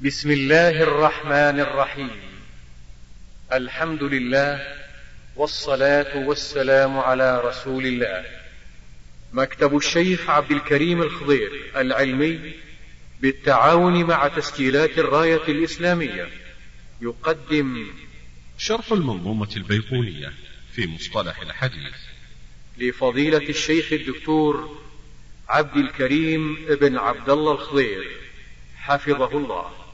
بسم الله الرحمن الرحيم. الحمد لله والصلاة والسلام على رسول الله. مكتب الشيخ عبد الكريم الخضير العلمي بالتعاون مع تسجيلات الراية الإسلامية. يقدم شرح المنظومة البيقونية في مصطلح الحديث. لفضيلة الشيخ الدكتور عبد الكريم بن عبد الله الخضير. حفظه الله.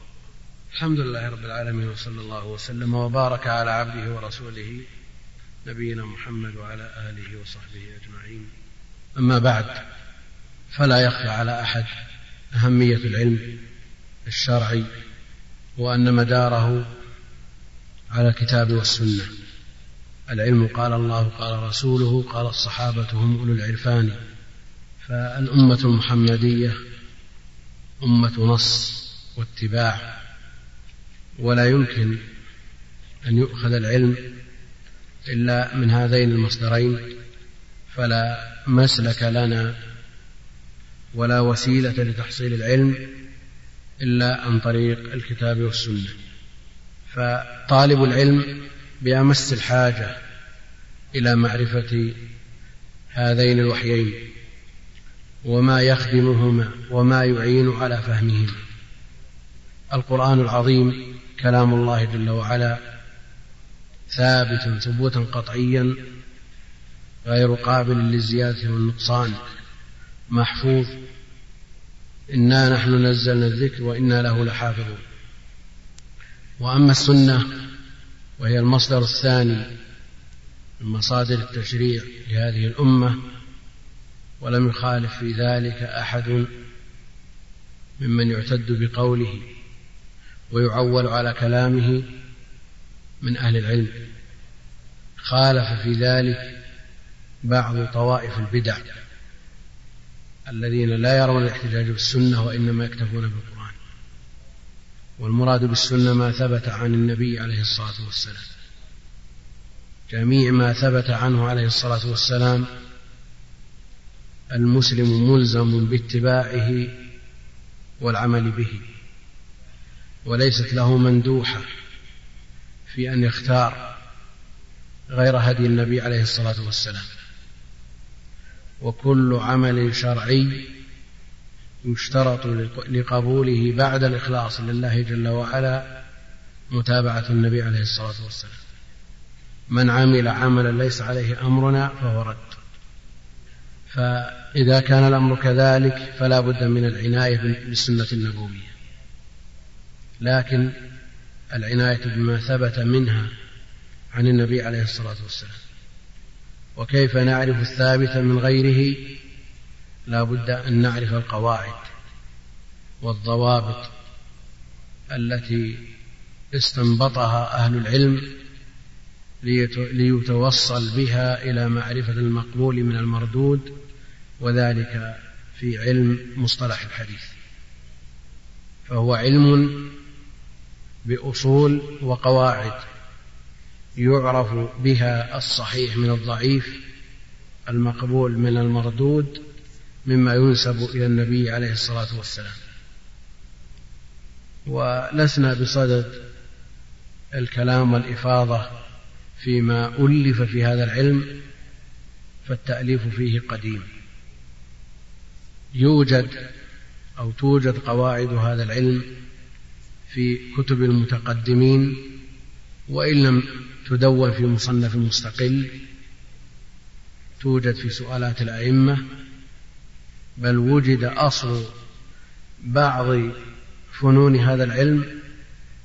الحمد لله رب العالمين وصلى الله وسلم وبارك على عبده ورسوله نبينا محمد وعلى آله وصحبه أجمعين. أما بعد فلا يخفى على أحد أهمية العلم الشرعي وأن مداره على الكتاب والسنة. العلم قال الله قال رسوله قال الصحابه هم أولو العرفان. فالأمة المحمدية أمة نص واتباع. ولا يمكن أن يؤخذ العلم إلا من هذين المصدرين فلا مسلك لنا ولا وسيلة لتحصيل العلم إلا عن طريق الكتاب والسنة. فطالب العلم بأمس الحاجة إلى معرفة هذين الوحيين وما يخدمهما وما يعين على فهمهما القرآن العظيم كلام الله جل وعلا ثابت ثبوتا قطعيا غير قابل للزيادة والنقصان محفوظ. إنا نحن نزلنا الذكر وإنا له لحافظون. وأما السنة وهي المصدر الثاني من مصادر التشريع لهذه الأمة ولم يخالف في ذلك أحد ممن يعتد بقوله. ويعول على كلامه من أهل العلم. خالف في ذلك بعض طوائف البدع الذين لا يرون الاحتجاج بالسنة وإنما يكتفون بالقرآن. والمراد بالسنة ما ثبت عن النبي عليه الصلاة والسلام. جميع ما ثبت عنه عليه الصلاة والسلام المسلم ملزم باتباعه والعمل به. وليست له مندوحة في أن يختار غير هدي النبي عليه الصلاة والسلام. وكل عمل شرعي يشترط لقبوله بعد الإخلاص لله جل وعلا متابعة النبي عليه الصلاة والسلام. من عمل عملا ليس عليه أمرنا فهو رد. فإذا كان الأمر كذلك فلا بد من العناية بالسنه النبوية. لكن العناية بما ثبت منها عن النبي عليه الصلاة والسلام. وكيف نعرف الثابت من غيره؟ لا بد أن نعرف القواعد والضوابط التي استنبطها أهل العلم ليتوصل بها إلى معرفة المقبول من المردود وذلك في علم مصطلح الحديث. فهو علم بأصول وقواعد يعرف بها الصحيح من الضعيف المقبول من المردود مما ينسب إلى النبي عليه الصلاة والسلام. ولسنا بصدد الكلام والإفاضة فيما ألف في هذا العلم فالتأليف فيه قديم. يوجد أو توجد قواعد هذا العلم في كتب المتقدمين وإن لم تدون في مصنف مستقل توجد في سؤالات الأئمة بل وجد أصل بعض فنون هذا العلم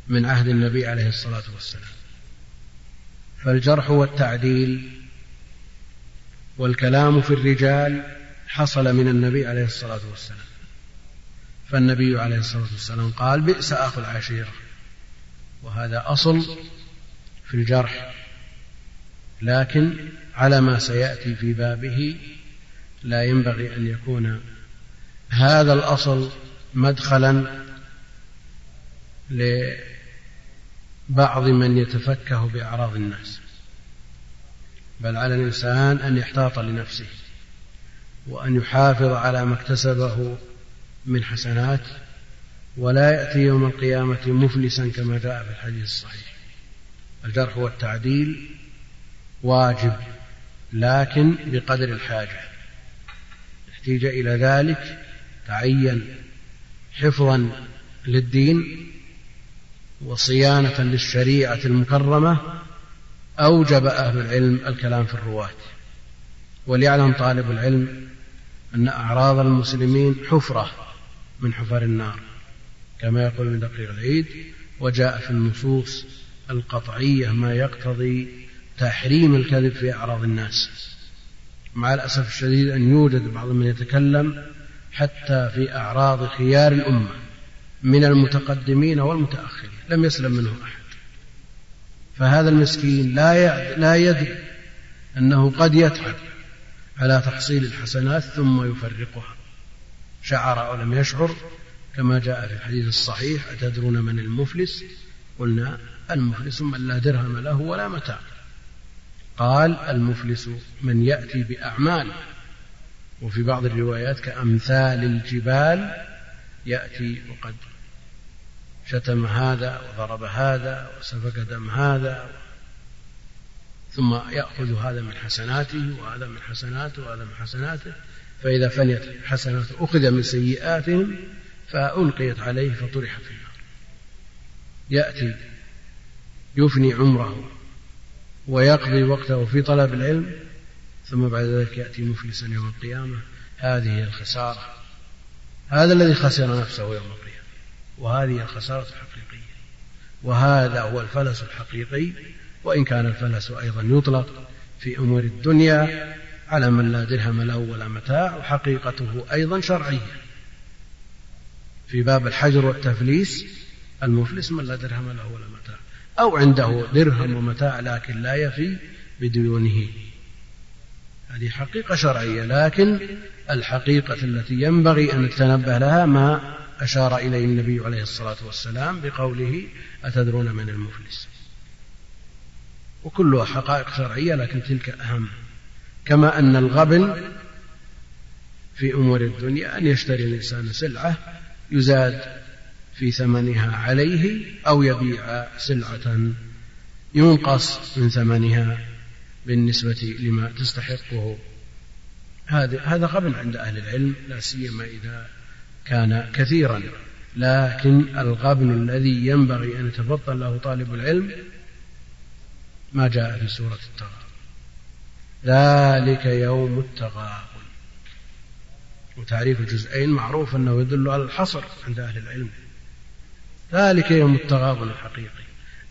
من عهد النبي عليه الصلاة والسلام. فالجرح والتعديل والكلام في الرجال حصل من النبي عليه الصلاة والسلام. فالنبي عليه الصلاة والسلام قال بئس أخو العشيرة وهذا أصل في الجرح لكن على ما سيأتي في بابه لا ينبغي أن يكون هذا الأصل مدخلا لبعض من يتفكه بأعراض الناس. بل على الإنسان أن يحتاط لنفسه وأن يحافظ على ما اكتسبه من حسنات ولا يأتي يوم القيامة مفلسا كما جاء في الحديث الصحيح. الجرح والتعديل واجب لكن بقدر الحاجة. احتيج إلى ذلك تعين حفظا للدين وصيانة للشريعة المكرمة أوجب أهل العلم الكلام في الرواة. وليعلم طالب العلم أن أعراض المسلمين حفرة. من حفر النار كما يقول من دقيق العيد وجاء في النصوص القطعية ما يقتضي تحريم الكذب في أعراض الناس. مع الأسف الشديد أن يوجد بعض من يتكلم حتى في أعراض خيار الأمة من المتقدمين والمتأخرين لم يسلم منه أحد. فهذا المسكين لا لا يدري أنه قد يتعب على تحصيل الحسنات ثم يفرقها. شعر أو لم يشعر كما جاء في الحديث الصحيح أتدرون من المفلس؟ قلنا المفلس من لا درهم له ولا متاع. قال المفلس من يأتي بأعمال. وفي بعض الروايات كأمثال الجبال يأتي وقد شتم هذا وضرب هذا وسفك دم هذا ثم يأخذ هذا من حسناته وهذا من حسناته وهذا من حسناته. فإذا فنيت حسناته أخذ من سيئاتهم فألقيت عليه فطرح في النار يأتي يفني عمره ويقضي وقته في طلب العلم ثم بعد ذلك يأتي مفلسا يوم القيامة. هذه هي الخسارة. هذا الذي خسر نفسه يوم القيامة. وهذه الخسارة الحقيقية. وهذا هو الفلس الحقيقي. وإن كان الفلس أيضا يطلق في أمور الدنيا على من لا درهم له ولا متاع وحقيقته أيضا شرعية في باب الحجر والتفليس المفلس من لا درهم له ولا متاع. أو عنده درهم ومتاع لكن لا يفي بديونه. هذه حقيقة شرعية لكن الحقيقة التي ينبغي أن نتنبه لها ما أشار إليه النبي عليه الصلاة والسلام بقوله أتدرون من المفلس؟ وكلها حقائق شرعية لكن تلك أهم. كما أن الغبن في أمور الدنيا أن يشتري الإنسان سلعة يزاد في ثمنها عليه أو يبيع سلعة ينقص من ثمنها بالنسبة لما تستحقه. هذا هذا غبن عند أهل العلم لا سيما إذا كان كثيرا. لكن الغبن الذي ينبغي أن يتفضل له طالب العلم ما جاء في سورة التغابن. ذلك يوم التغابن. وتعريف الجزئين معروف أنه يدل على الحصر عند أهل العلم. ذلك يوم التغابن الحقيقي.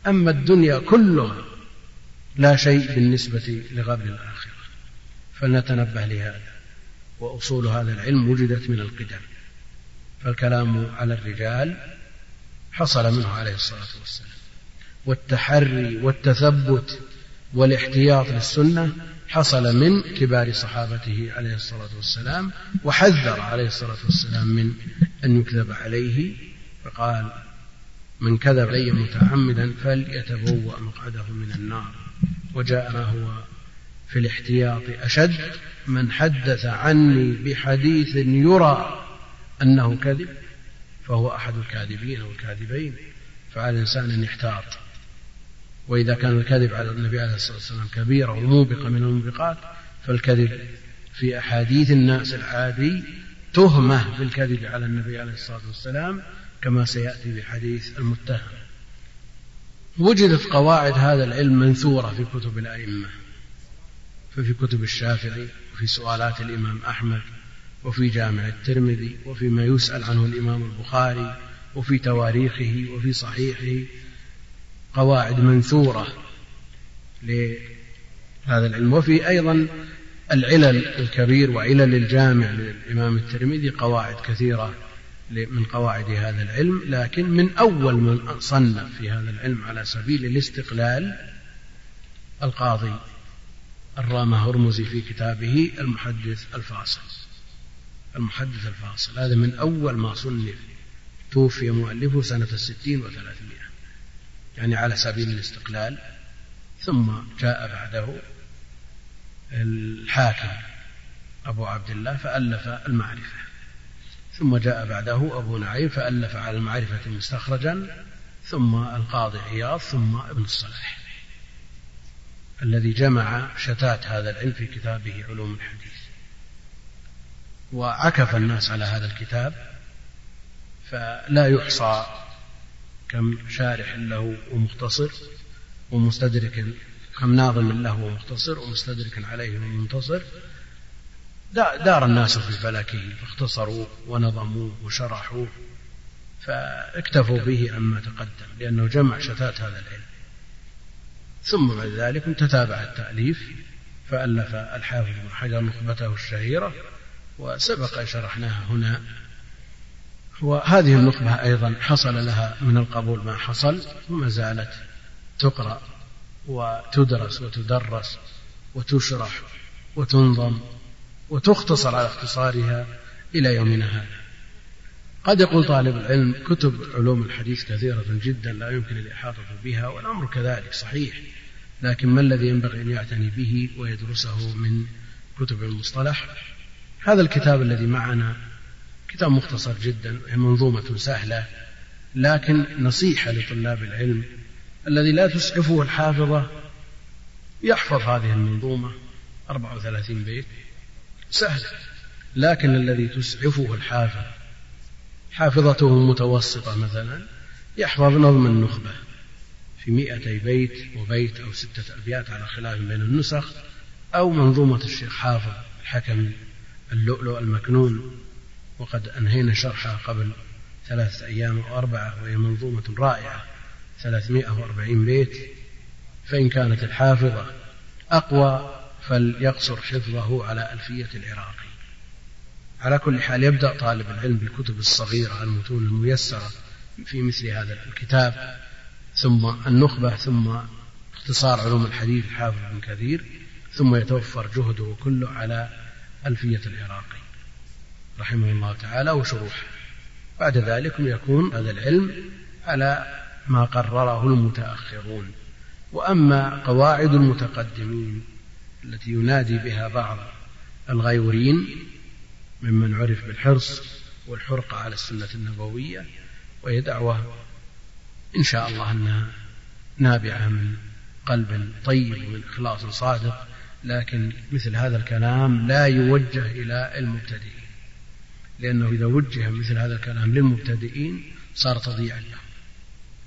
أما الدنيا كلها لا شيء بالنسبة لغبن الآخرة. فلنتنبه لهذا. وأصول هذا العلم وجدت من القدم. فالكلام على الرجال حصل منه عليه الصلاة والسلام. والتحري والتثبت والاحتياط للسنة حصل من كبار صحابته عليه الصلاة والسلام وحذر عليه الصلاة والسلام من أن يكذب عليه فقال من كذب علي متعمدا فليتبوأ مقعده من النار وجاء ما هو في الاحتياط أشد من حدث عني بحديث يرى أنه كذب فهو أحد الكاذبين أو الكاذبين فعلى الإنسان أن يحتاط وإذا كان الكذب على النبي عليه الصلاة والسلام كبيرة وموبقة من الموبقات فالكذب في أحاديث الناس العادي تهمة بالكذب على النبي عليه الصلاة والسلام كما سيأتي في حديث المتهم. وجدت قواعد هذا العلم منثورة في كتب الأئمة ففي كتب الشافعي وفي سؤالات الإمام أحمد وفي جامع الترمذي وفيما يسأل عنه الإمام البخاري وفي تواريخه وفي صحيحه قواعد منثورة لهذا العلم. وفي أيضا العلل الكبير وعلل الجامع للإمام الترمذي قواعد كثيرة من قواعد هذا العلم لكن من أول من صنف في هذا العلم على سبيل الاستقلال القاضي الرامة هرمزي في كتابه المحدث الفاصل. المحدث الفاصل هذا من أول ما صنف توفي مؤلفه سنة الستين وثلاثمائة. يعني على سبيل الاستقلال ثم جاء بعده الحاكم أبو عبد الله فألف المعرفة. ثم جاء بعده أبو نعيم فألف على المعرفة مستخرجا ثم القاضي عياض ثم ابن الصلاح الذي جمع شتات هذا العلم في كتابه علوم الحديث. وعكف الناس على هذا الكتاب فلا يحصى كم شارح له ومختصر ومستدرك كم ناظم له ومختصر ومستدرك عليه ومنتصر دار الناس في فلكه فاختصروا ونظموا وشرحوا فاكتفوا به عما تقدم لأنه جمع شتات هذا العلم. ثم بعد ذلك تتابع التأليف فألف الحافظ بن حجر نخبته الشهيرة وسبق شرحناها هنا. وهذه النخبة أيضا حصل لها من القبول ما حصل وما زالت تقرأ وتدرس وتدرس وتشرح وتنظم وتختصر على اختصارها إلى يومنا هذا. قد يقول طالب العلم كتب علوم الحديث كثيرة جدا لا يمكن الإحاطة بها والأمر كذلك صحيح لكن ما الذي ينبغي أن يعتني به ويدرسه من كتب المصطلح؟ هذا الكتاب الذي معنا كتاب مختصر جدا منظومة سهلة لكن نصيحة لطلاب العلم الذي لا تسعفه الحافظة يحفظ هذه المنظومة 34 بيت. سهل لكن الذي تسعفه الحافظ حافظته متوسطة مثلا يحفظ نظم النخبة في مئتي بيت وبيت أو ستة أبيات على خلاف بين النسخ أو منظومة الشيخ حافظ الحكم اللؤلؤ المكنون. وقد أنهينا شرحها قبل ثلاثة أيام أو أربعة وهي منظومة رائعة ثلاثمائة وأربعين بيت. فإن كانت الحافظة أقوى فليقصر حفظه على ألفية العراقي. على كل حال يبدأ طالب العلم بالكتب الصغيرة المتون الميسرة في مثل هذا الكتاب ثم النخبة ثم اختصار علوم الحديث الحافظ بن كثير ثم يتوفر جهده كله على ألفية العراقي. رحمه الله تعالى وشروحه. بعد ذلك يكون هذا العلم على ما قرره المتأخرون. وأما قواعد المتقدمين التي ينادي بها بعض الغيورين ممن عرف بالحرص والحرقة على السنة النبوية وهي دعوة إن شاء الله أنها نابعة من قلب طيب ومن إخلاص صادق لكن مثل هذا الكلام لا يوجه إلى المبتدئين لأنه إذا وجه مثل هذا الكلام للمبتدئين صار تضييعا لهم.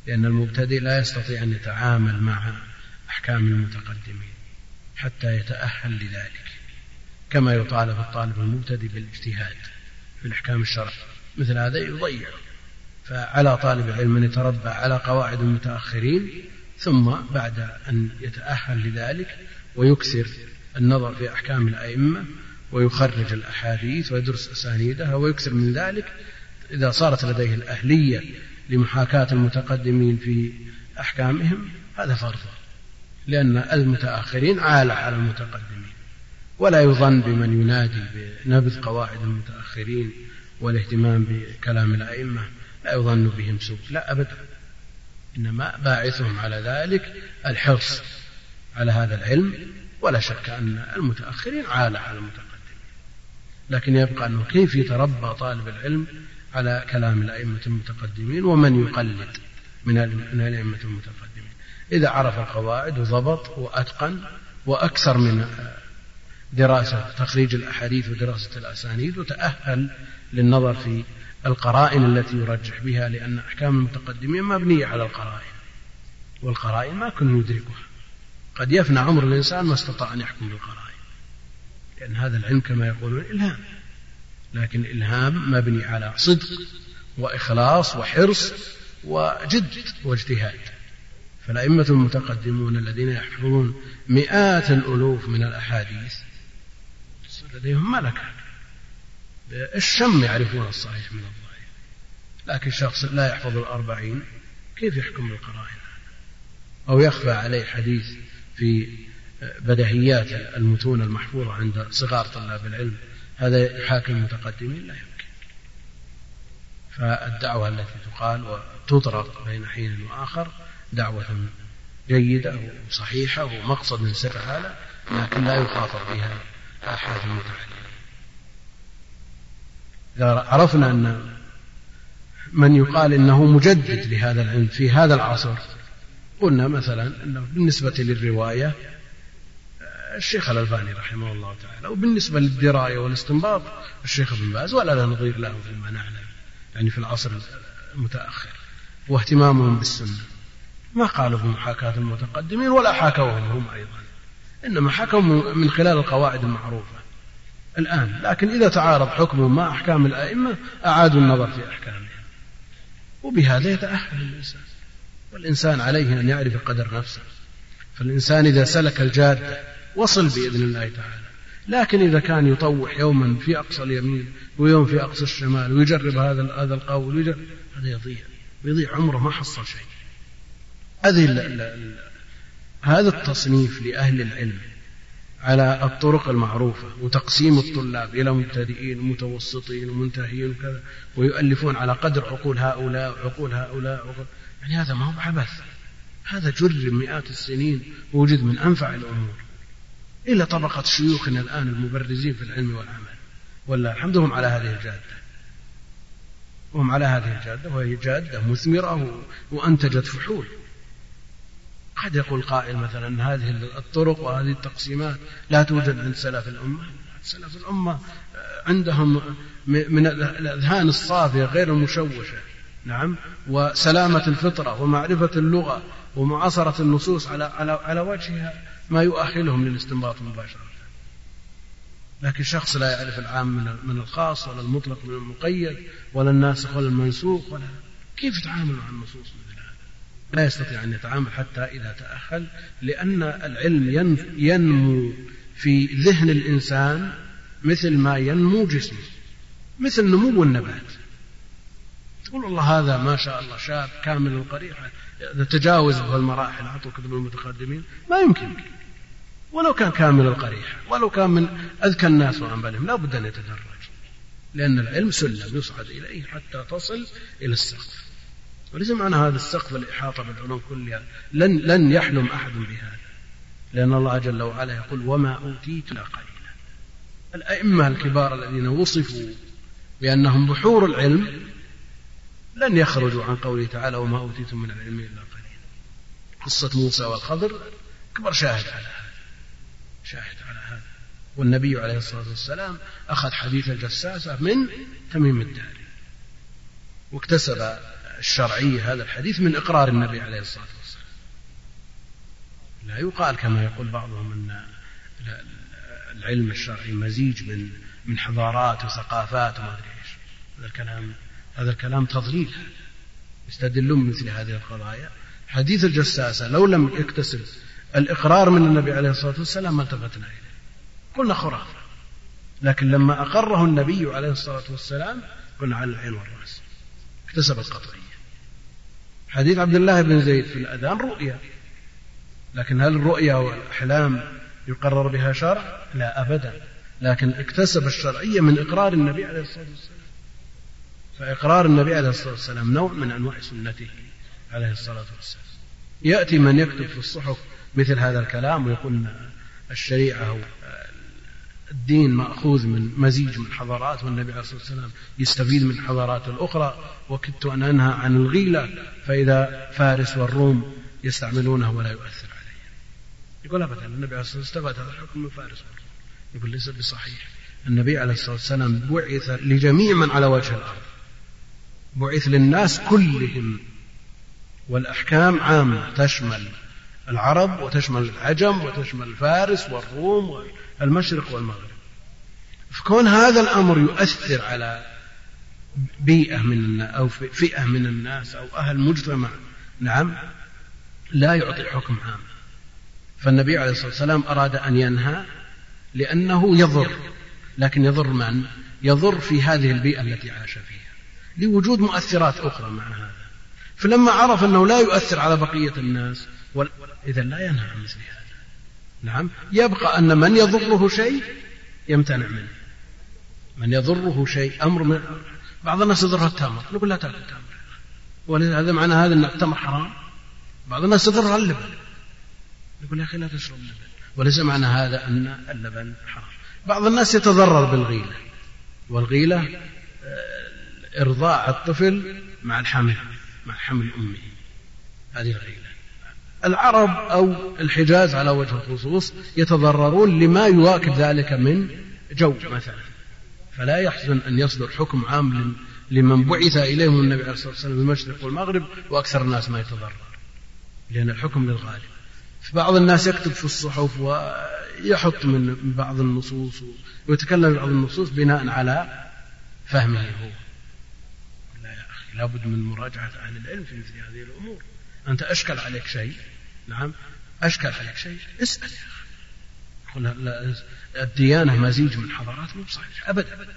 لأن المبتدئ لا يستطيع أن يتعامل مع أحكام المتقدمين حتى يتأهل لذلك. كما يطالب الطالب المبتدئ بالاجتهاد في الأحكام الشرع مثل هذا يضيع. فعلى طالب العلم أن يتربى على قواعد المتأخرين ثم بعد أن يتأهل لذلك ويكثر النظر في أحكام الأئمة ويخرج الأحاديث ويدرس أسانيدها ويكثر من ذلك إذا صارت لديه الأهلية لمحاكاة المتقدمين في أحكامهم هذا فرض لأن المتأخرين عالة على المتقدمين. ولا يظن بمن ينادي بنبذ قواعد المتأخرين والاهتمام بكلام الأئمة لا يظن بهم سوء لا أبدا. إنما باعثهم على ذلك الحرص على هذا العلم ولا شك أن المتأخرين عالة على المتقدمين. لكن يبقى أنه كيف يتربى طالب العلم على كلام الأئمة المتقدمين ومن يقلد من الأئمة المتقدمين؟ إذا عرف القواعد وضبط وأتقن وأكثر من دراسة تخريج الأحاديث ودراسة الأسانيد وتأهل للنظر في القرائن التي يرجح بها لأن أحكام المتقدمين مبنية على القرائن. والقرائن ما كن ندركها قد يفنى عمر الإنسان ما استطاع أن يحكم بالقرائن. لأن هذا العلم كما يقولون إلهام. لكن الإلهام مبني على صدق وإخلاص وحرص وجد واجتهاد. فالأئمة المتقدمون الذين يحفظون مئات الألوف من الأحاديث لديهم ملكة. الشم يعرفون الصحيح من الضعيف لكن شخص لا يحفظ الأربعين كيف يحكم بالقرائن أو يخفى عليه حديث في بدهيات المتون المحفوظة عند صغار طلاب العلم. هذا يحاكم المتقدمين لا يمكن. فالدعوة التي تقال وتطرق بين حين وآخر دعوة جيدة وصحيحة ومقصد سر هذا لكن لا يخاطب بها أحد المتعلمين. إذا عرفنا أن من يقال إنه مجدد لهذا العلم في هذا العصر قلنا مثلا أنه بالنسبة للرواية الشيخ الألباني رحمه الله تعالى وبالنسبة للدراية والاستنباط الشيخ ابن باز ولا لا نظير له فيما نعلم يعني في العصر المتأخر واهتمامهم بالسنة. ما قالوا بمحاكاة المتقدمين ولا حاكوهم هم أيضا. إنما حكوا من خلال القواعد المعروفة. الآن لكن إذا تعارض حكمهم مع أحكام الأئمة أعادوا النظر في أحكامهم. وبهذا يتأهل الإنسان. والإنسان عليه أن يعرف قدر نفسه. فالإنسان إذا سلك الجادة وصل بإذن الله تعالى. لكن إذا كان يطوح يوما في أقصى اليمين ويوم في أقصى الشمال ويجرب هذا هذا القول ويجرب هذا يضيع. ويضيع عمره ما حصل شيء. هذه هذا التصنيف لأهل العلم على الطرق المعروفة وتقسيم الطلاب إلى مبتدئين ومتوسطين ومنتهيين وكذا ويؤلفون على قدر عقول هؤلاء وعقول هؤلاء وعقول يعني هذا ما هو عبث. هذا جرب مئات السنين ووجد من أنفع الأمور. إلى طبقة شيوخنا الآن المبرزين في العلم والعمل. ولا الحمد هم على هذه الجادة. وهم على هذه الجادة وهي جادة مثمرة وأنتجت فحول. قد يقول قائل مثلا هذه الطرق وهذه التقسيمات لا توجد عند سلف الأمة؟ سلف الأمة عندهم من الأذهان الصافية غير المشوشة. نعم. وسلامة الفطرة ومعرفة اللغة ومعاصرة النصوص على على على وجهها. ما يؤهلهم للاستنباط مباشرة. لكن شخص لا يعرف العام من الخاص ولا المطلق من المقيد ولا الناسخ ولا المنسوخ ولا كيف يتعامل مع النصوص مثل هذا؟ لا يستطيع أن يتعامل حتى إذا تأهل لأن العلم ينمو في ذهن الإنسان مثل ما ينمو جسمه مثل نمو النبات. تقول والله هذا ما شاء الله شاب كامل القريحة تجاوز المراحل أعطوا كتب المتقدمين. ما يمكن. ولو كان كامل القريحة ولو كان من أذكى الناس وأنبلهم لا بد أن يتدرج. لأن العلم سلم يصعد إليه حتى تصل إلى السقف. وليس معنى هذا السقف الإحاطة بالعلوم كلها. لن, لن يحلم أحد بهذا. لأن الله جل وعلا يقول وما أوتيت إلا قليلا. الأئمة الكبار الذين وصفوا بأنهم بحور العلم لن يخرجوا عن قوله تعالى وما أوتيتم من العلم إلا قليلا. قصة موسى والخضر أكبر شاهد على هذا. شاهد على هذا. والنبي عليه الصلاة والسلام أخذ حديث الجساسة من تميم الداري. واكتسب الشرعية هذا الحديث من إقرار النبي عليه الصلاة والسلام. لا يقال كما يقول بعضهم أن العلم الشرعي مزيج من من حضارات وثقافات وما أدري إيش. هذا الكلام هذا الكلام تضليل يستدلون مثل هذه القضايا. حديث الجساسة لو لم يكتسب الإقرار من النبي عليه الصلاة والسلام ما التفتنا إليه. قلنا خرافة. لكن لما أقره النبي عليه الصلاة والسلام قلنا على العين والرأس. اكتسب القطعية. حديث عبد الله بن زيد في الأذان رؤيا. لكن هل الرؤيا والأحلام يقرر بها شرع؟ لا أبدا. لكن اكتسب الشرعية من إقرار النبي عليه الصلاة والسلام. فإقرار النبي عليه الصلاة والسلام نوع من أنواع سنته عليه الصلاة والسلام. يأتي من يكتب في الصحف مثل هذا الكلام ويقول الشريعة الدين مأخوذ من مزيج من حضارات والنبي عليه الصلاة والسلام يستفيد من الحضارات الأخرى. وكدت أن أنهى عن الغيلة فإذا فارس والروم يستعملونه ولا يؤثر عليه يقول أبدا النبي عليه الصلاة والسلام استفاد هذا الحكم من فارس والروم. يقول ليس بصحيح. النبي عليه الصلاة والسلام بعث لجميع من على وجه الأرض. بعث للناس كلهم. والأحكام عامة تشمل العرب وتشمل العجم وتشمل الفارس والروم والمشرق والمغرب. فكون هذا الأمر يؤثر على بيئة من أو فئة من الناس أو أهل مجتمع نعم لا يعطي حكم عام. فالنبي عليه الصلاة والسلام أراد أن ينهى لأنه يضر. لكن يضر من؟ يضر في هذه البيئة التي عاش فيها. لوجود مؤثرات أخرى مع هذا. فلما عرف أنه لا يؤثر على بقية الناس إذا لا ينهى عن مثل هذا. نعم. يبقى أن من يضره شيء يمتنع منه. من يضره شيء أمر من بعض الناس يضرها التمر. نقول لا تأكل تمر ولهذا معنى هذا أن التمر حرام. بعض الناس يضرها اللبن. يقول يا أخي لا تشرب اللبن. وليس معنى هذا أن اللبن حرام. بعض الناس يتضرر بالغيلة. والغيلة إرضاع الطفل مع الحمل مع حمل أمه. هذه الغيلة. العرب أو الحجاز على وجه الخصوص يتضررون لما يواكب ذلك من جو مثلا. فلا يحزن أن يصدر حكم عام لمن بعث إليهم النبي عليه الصلاة والسلام المشرق والمغرب وأكثر الناس ما يتضرر لأن الحكم للغالب. بعض الناس يكتب في الصحف ويحط من بعض النصوص ويتكلم بعض النصوص بناء على فهمه هو. لا يا أخي لابد من مراجعة أهل العلم في مثل هذه الأمور. أنت أشكل عليك شيء. نعم. أشكل عليك شيء. اسأل. يا أخي الديانة مزيج من حضارات مو بصحيح. أبدا.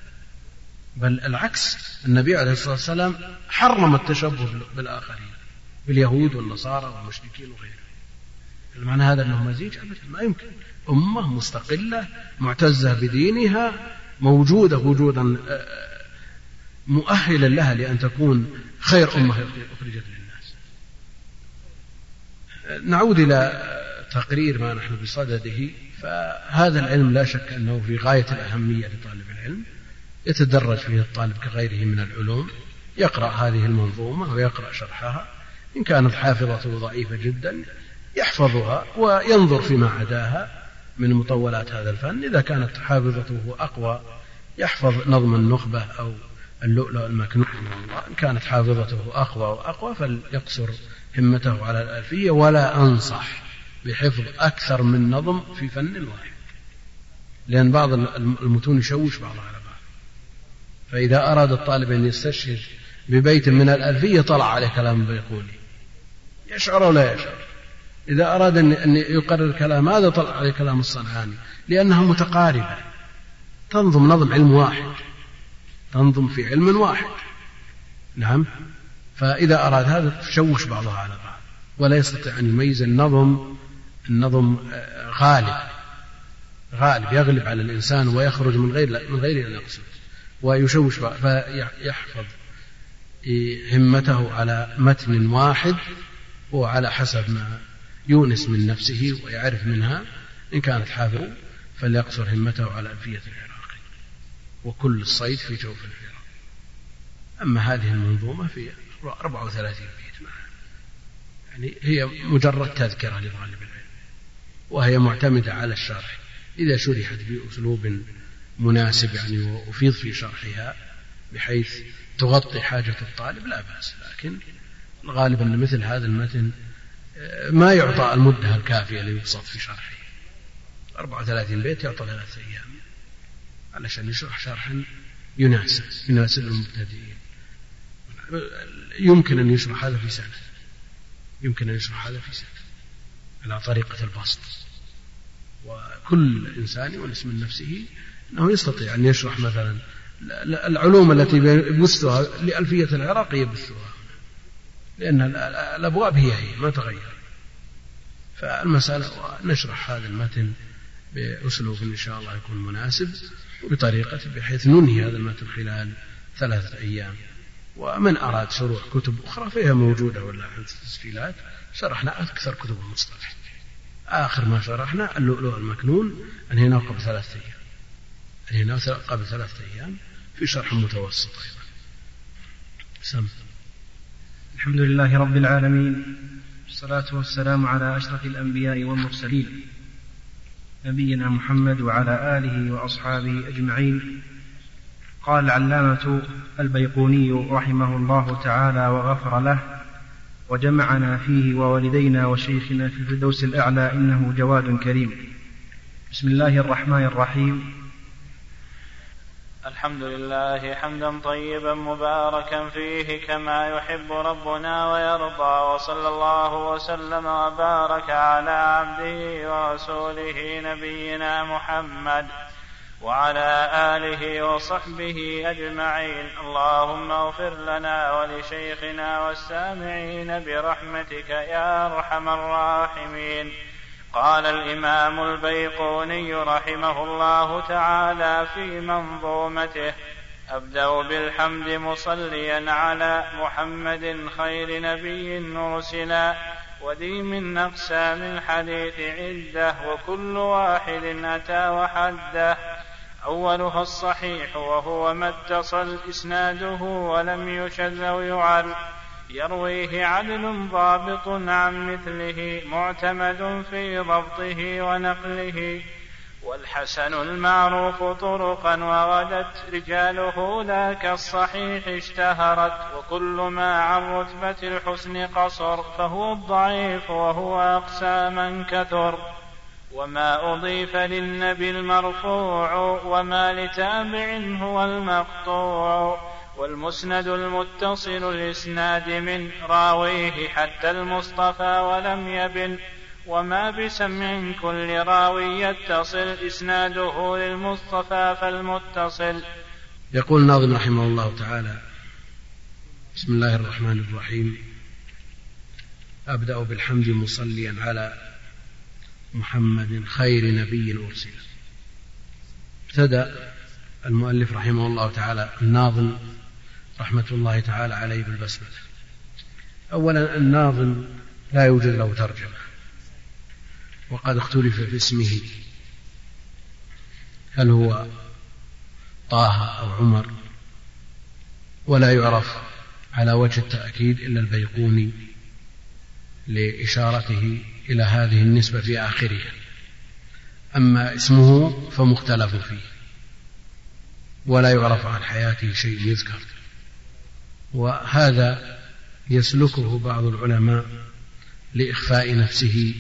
بل العكس النبي عليه الصلاة والسلام حرم التشبه بالآخرين باليهود والنصارى والمشركين وغيرهم. المعنى هذا أنه مزيج أبدا. ما يمكن. أمة مستقلة معتزة بدينها موجودة وجودا آه، مؤهلا لها لأن تكون خير أمة أخرجت نعود إلى تقرير ما نحن بصدده فهذا العلم لا شك أنه في غاية الأهمية لطالب العلم يتدرج فيه الطالب كغيره من العلوم يقرأ هذه المنظومة ويقرأ شرحها إن كانت حافظته ضعيفة جدا يحفظها وينظر فيما عداها من مطولات هذا الفن. إذا كانت حافظته أقوى يحفظ نظم النخبة أو اللؤلؤ المكنون إن كانت حافظته أقوى وأقوى فليقصر همته على الألفية ولا أنصح بحفظ أكثر من نظم في فن واحد لأن بعض المتون يشوش بعضها على بعض. فإذا أراد الطالب أن يستشهد ببيت من الألفية طلع عليه كلام بيقولي يشعر ولا يشعر؟ إذا أراد أن يقرر كلام هذا طلع عليه كلام الصنعاني؟ لأنها متقاربة. تنظم نظم علم واحد. تنظم في علم واحد. نعم؟ فإذا أراد هذا تشوش بعضها على بعض ولا يستطيع أن يميز النظم النظم آه، غالب غالب يغلب على الإنسان ويخرج من غير من غير أن يقصد ويشوش فيحفظ همته على متن واحد وعلى حسب ما يونس من نفسه ويعرف منها إن كانت حافظة فليقصر همته على ألفية العراقي وكل الصيد في جوف العراق. أما هذه المنظومة في 34 بيت يعني هي مجرد تذكرة لطالب العلم. وهي معتمدة على الشرح. إذا شرحت بأسلوب مناسب يعني وأفيض في شرحها بحيث تغطي حاجة الطالب لا بأس. لكن الغالب أن مثل هذا المتن ما يعطى المدة الكافية ليبسط في شرحه. 34 بيت يعطى ثلاثة أيام. علشان يشرح شرحا يناسب يناسب المبتدئين. يمكن أن يشرح هذا في سنة. يمكن أن يشرح هذا في سنة. على طريقة البسط. وكل إنسان يونس من نفسه أنه يستطيع أن يشرح مثلا العلوم التي يبثها لألفية العراق يبثها. لأن الأبواب هي هي ما تغير. فالمسألة نشرح هذا المتن بأسلوب إن شاء الله يكون مناسب وبطريقة بحيث ننهي هذا المتن خلال ثلاثة أيام. ومن أراد شروح كتب أخرى فهي موجودة ولا في التسجيلات. شرحنا أكثر كتب المصطلح. آخر ما شرحنا اللؤلؤ المكنون أنهيناه قبل ثلاثة أيام. أنهيناه قبل ثلاثة أيام في شرح متوسط أيضا. سم. الحمد لله رب العالمين والصلاة والسلام على أشرف الأنبياء والمرسلين. نبينا محمد وعلى آله وأصحابه أجمعين. قال العلامة البيقوني رحمه الله تعالى وغفر له وجمعنا فيه ووالدينا وشيخنا في الفردوس الأعلى إنه جواد كريم. بسم الله الرحمن الرحيم. الحمد لله حمدا طيبا مباركا فيه كما يحب ربنا ويرضى وصلى الله وسلم وبارك على عبده ورسوله نبينا محمد. وعلى آله وصحبه أجمعين. اللهم اغفر لنا ولشيخنا والسامعين برحمتك يا أرحم الراحمين. قال الإمام البيقوني رحمه الله تعالى في منظومته أبدأ بالحمد مصليا على محمد خير نبي أرسلا وذي من اقسام الحديث عدة وكل واحد أتى وحده. أولها الصحيح وهو ما اتصل إسناده ولم يشذ أو يعل يرويه عدل ضابط عن مثله معتمد في ضبطه ونقله. والحسن المعروف طرقا وغدت رجاله لا كالصحيح اشتهرت. وكل ما عن رتبة الحسن قصر. فهو الضعيف وهو أقسى من كثر. وما أضيف للنبي المرفوع وما لتابع هو المقطوع والمسند المتصل الإسناد من راويه حتى المصطفى ولم يبن وما بسمع كل راوي يتصل إسناده للمصطفى فالمتصل. يقول الناظم رحمه الله تعالى بسم الله الرحمن الرحيم. أبدأ بالحمد مصليا على محمد خير نبي أرسل ابتدأ المؤلف رحمه الله تعالى الناظم رحمة الله تعالى عليه بالبسملة أولا الناظم لا يوجد له ترجمة وقد اختلف في اسمه. هل هو طه أو عمر؟ ولا يعرف على وجه التأكيد إلا البيقوني لإشارته إلى هذه النسبة في آخرها. أما اسمه فمختلف فيه. ولا يعرف عن حياته شيء يذكر. وهذا يسلكه بعض العلماء لإخفاء نفسه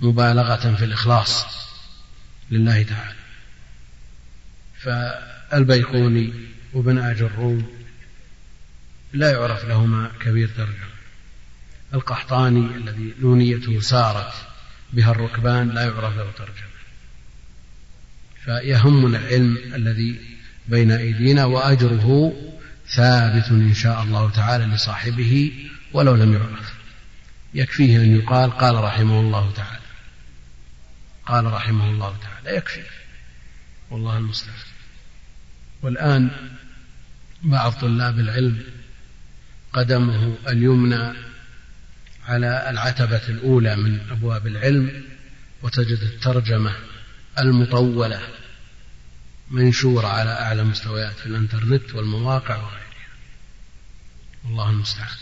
مبالغة في الإخلاص لله تعالى. فالبيقوني وابن آج الروم لا يعرف لهما كبير ترجمة القحطاني الذي نونيته سارت بها الركبان لا يعرف له ترجمة فيهمنا العلم الذي بين أيدينا وأجره ثابت إن شاء الله تعالى لصاحبه ولو لم يعرف. يكفيه أن يقال قال رحمه الله تعالى. قال رحمه الله تعالى. يكفي. والله المستعان. والآن بعض طلاب العلم قدمه اليمنى على العتبة الأولى من أبواب العلم وتجد الترجمة المطولة منشورة على أعلى مستويات في الإنترنت والمواقع وغيرها. والله المستعان.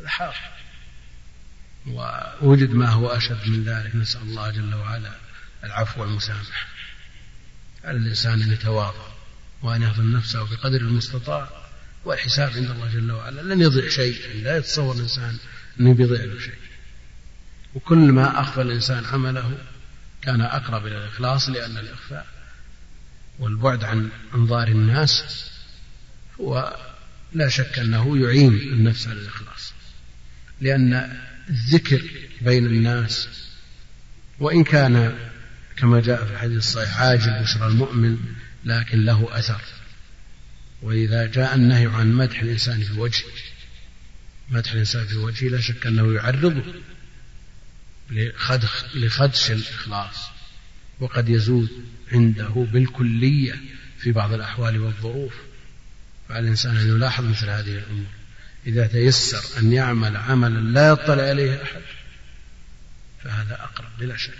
الحاق ووجد ما هو أشد من ذلك. نسأل الله جل وعلا العفو والمسامحة. على الإنسان أن يتواضع وأن يهضم نفسه بقدر المستطاع والحساب عند الله جل وعلا. لن يضيع شيء. لا يتصور الإنسان أنه بيضيع له شيء. وكل ما أخفى الإنسان عمله كان أقرب إلى الإخلاص لأن الإخفاء والبعد عن أنظار الناس هو لا شك أنه يعين النفس على الإخلاص. لأن الذكر بين الناس وإن كان كما جاء في الحديث الصحيح عاجل بشرى المؤمن لكن له أثر. وإذا جاء النهي عن مدح الإنسان في وجهه مدح الإنسان في وجهه لا شك أنه يعرضه لخدش الإخلاص. وقد يزول عنده بالكلية في بعض الأحوال والظروف. فعلى الإنسان أن يلاحظ مثل هذه الأمور. إذا تيسر أن يعمل عملا لا يطلع عليه أحد فهذا أقرب بلا شك.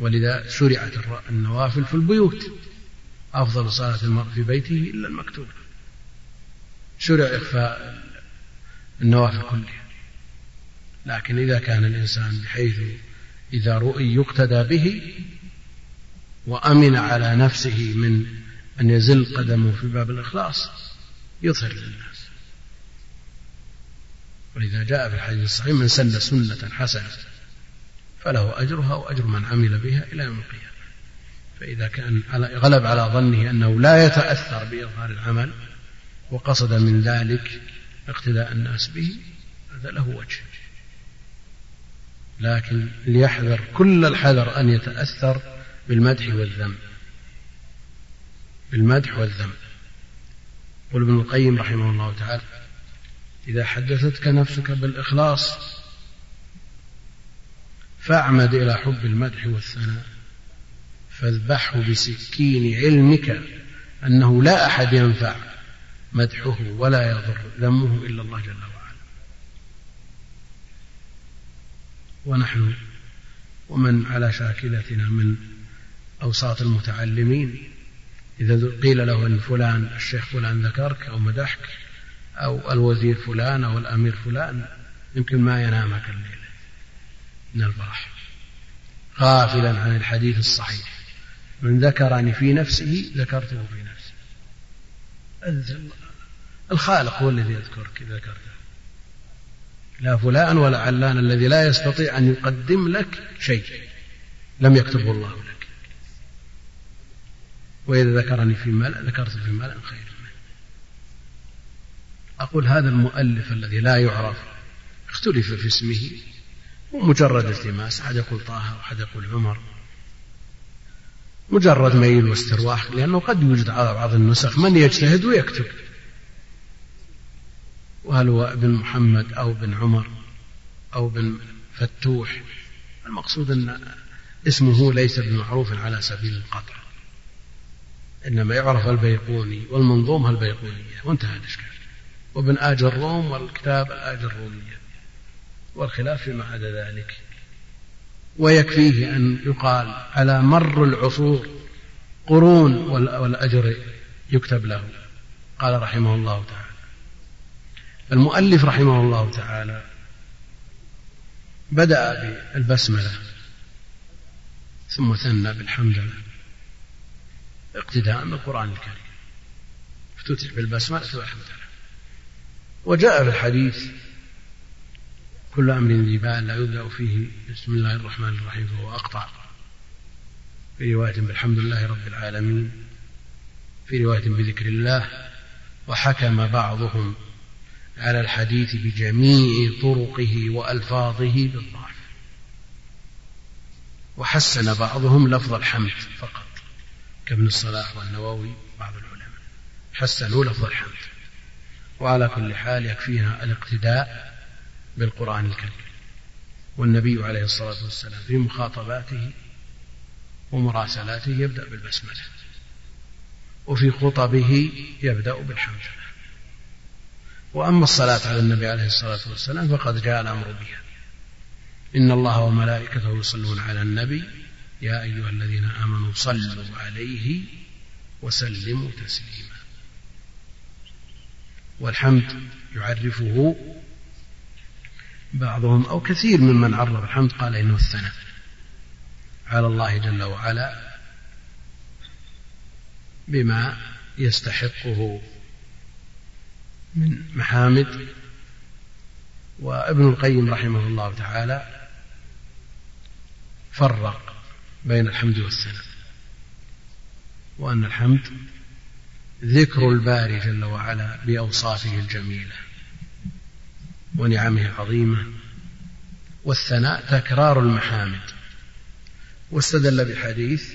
ولذا شرعت النوافل في البيوت. أفضل صلاة المرء في بيته إلا المكتوبة. شرع إخفاء النوافل كلها لكن إذا كان الإنسان بحيث إذا رؤي يقتدى به وأمن على نفسه من أن يزل قدمه في باب الإخلاص يظهر للناس. ولذا جاء في الحديث الصحيح من سن سنة حسنة فله أجرها وأجر من عمل بها إلى يوم القيامة. فإذا كان غلب على ظنه أنه لا يتأثر بإظهار العمل وقصد من ذلك اقتداء الناس به هذا له وجه. لكن ليحذر كل الحذر أن يتأثر بالمدح والذم. بالمدح والذم. يقول ابن القيم رحمه الله تعالى إذا حدثتك نفسك بالإخلاص فاعمد إلى حب المدح والثناء فاذبحه بسكين علمك أنه لا أحد ينفع. مدحه ولا يضر ذمه إلا الله جل وعلا. ونحن ومن على شاكلتنا من أوساط المتعلمين إذا قيل له أن فلان الشيخ فلان ذكرك أو مدحك أو الوزير فلان أو الأمير فلان يمكن ما ينامك الليلة من الفرح غافلا عن الحديث الصحيح. من ذكرني في نفسه ذكرته في نفسه الخالق هو الذي يذكرك إذا ذكرته لا فلان ولا علان الذي لا يستطيع أن يقدم لك شيء لم يكتبه الله لك. وإذا ذكرني في ملأ ذكرت في ملأ خير. منه أقول هذا المؤلف الذي لا يعرف اختلف في اسمه ومجرد التماس أحد يقول طه وأحد يقول عمر. مجرد ميل واسترواح لأنه قد يوجد على بعض النسخ من يجتهد ويكتب. وهل هو ابن محمد أو بن عمر أو بن فتوح؟ المقصود أن اسمه ليس بمعروف على سبيل القطع إنما يعرف البيقوني والمنظومة البيقونية. وانتهى الإشكال. وابن آج الروم والكتاب الآج الرومية. والخلاف فيما عدا ذلك. ويكفيه أن يقال على مر العصور قرون والأجر يكتب له. قال رحمه الله تعالى. المؤلف رحمه الله تعالى بدأ بالبسملة ثم ثنى بالحمدلله اقتداء بالقرآن الكريم. افتتح بالبسملة والحمدلله وجاء في الحديث كل أمر ذي بال لا يبدأ فيه. بسم الله الرحمن الرحيم. فهو أقطع. في رواية بالحمد لله رب العالمين. في رواية بذكر الله. وحكم بعضهم على الحديث بجميع طرقه وألفاظه بالضعف. وحسن بعضهم لفظ الحمد فقط. كابن الصلاح والنووي بعض العلماء حسنوا لفظ الحمد. وعلى كل حال يكفينا الاقتداء بالقرآن الكريم. والنبي عليه الصلاة والسلام في مخاطباته ومراسلاته يبدأ بالبسملة وفي خطبه يبدأ بالحمد. لله وأما الصلاة على النبي عليه الصلاة والسلام فقد جاء الأمر بها. إن الله وملائكته يصلون على النبي يا أيها الذين آمنوا صلوا عليه وسلموا تسليما. والحمد يعرفه بعضهم أو كثير ممن عرف الحمد قال إنه الثناء على الله جل وعلا بما يستحقه من محامد وابن القيم رحمه الله تعالى فرق بين الحمد والثناء وأن الحمد ذكر الباري جل وعلا بأوصافه الجميلة. ونعمه العظيمة والثناء تكرار المحامد. واستدل بحديث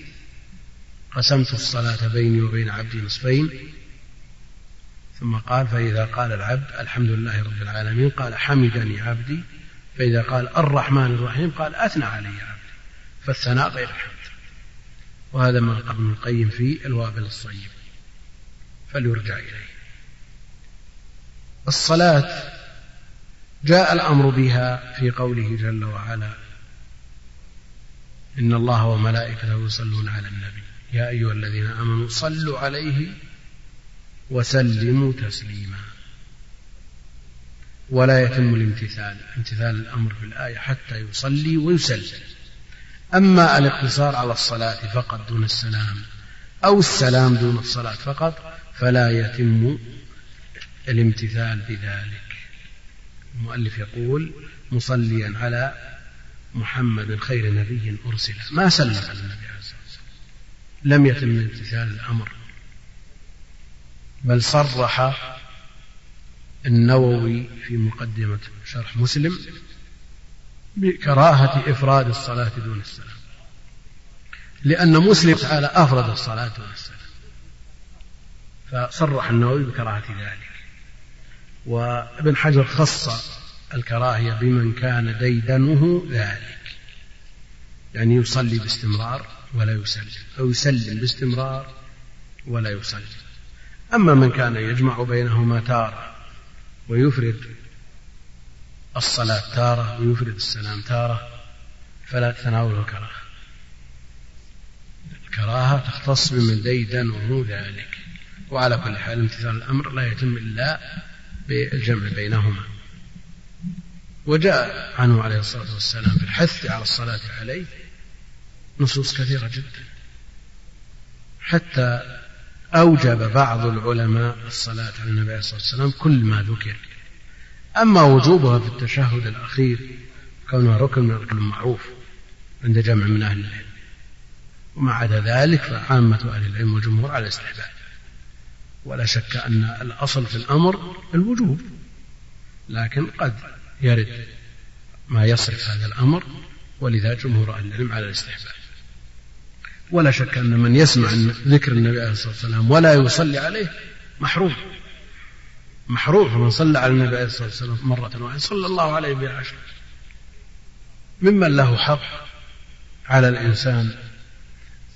قسمت الصلاة بيني وبين عبدي نصفين. ثم قال فإذا قال العبد الحمد لله رب العالمين قال حمدني عبدي. فإذا قال الرحمن الرحيم قال أثنى علي عبدي. فالثناء غير الحمد. وهذا ما قال ابن القيم في الوابل الصيب. فليرجع إليه. الصلاة جاء الأمر بها في قوله جل وعلا إن الله وملائكته يصلون على النبي. يا أيها الذين آمنوا صلوا عليه وسلموا تسليما. ولا يتم الامتثال. امتثال الأمر في الآية حتى يصلي ويسلم. أما الاقتصار على الصلاة فقط دون السلام أو السلام دون الصلاة فقط فلا يتم الامتثال بذلك. المؤلف يقول مصليا على محمد خير نبي أرسل. ما سلم على النبي عليه الصلاة والسلام. لم يتم امتثال الأمر. بل صرح النووي في مقدمة شرح مسلم بكراهة إفراد الصلاة دون السلام. لأن مسلم تعالى أفرد الصلاة دون السلام. فصرح النووي بكراهة ذلك. وابن حجر خص الكراهية بمن كان ديدنه ذلك. يعني يصلي باستمرار ولا يسلم. أو يسلم باستمرار ولا يصلي أما من كان يجمع بينهما تارة ويفرد الصلاة تارة ويفرد السلام تارة فلا تتناوله الكراهة. الكراهة تختص بمن ديدنه ذلك. وعلى كل حال امتثال الأمر لا يتم إلا بالجمع بينهما. وجاء عنه عليه الصلاة والسلام في الحث على الصلاة عليه نصوص كثيرة جدا. حتى أوجب بعض العلماء الصلاة على النبي عليه الصلاة والسلام كل ما ذكر. أما وجوبها في التشهد الأخير كونها ركن من الركن المعروف عند جمع من أهل العلم. وما عدا ذلك فعامة أهل العلم والجمهور على الاستحباب. ولا شك أن الأصل في الأمر الوجوب لكن قد يرد ما يصرف هذا الأمر ولذا جمهور أهل العلم على الاستحباب. ولا شك أن من يسمع ذكر النبي عليه الصلاة والسلام ولا يصلي عليه محروم. محروم فمن صلى على النبي عليه الصلاة والسلام مرة واحدة صلى الله عليه بها عشر ممن له حق على الإنسان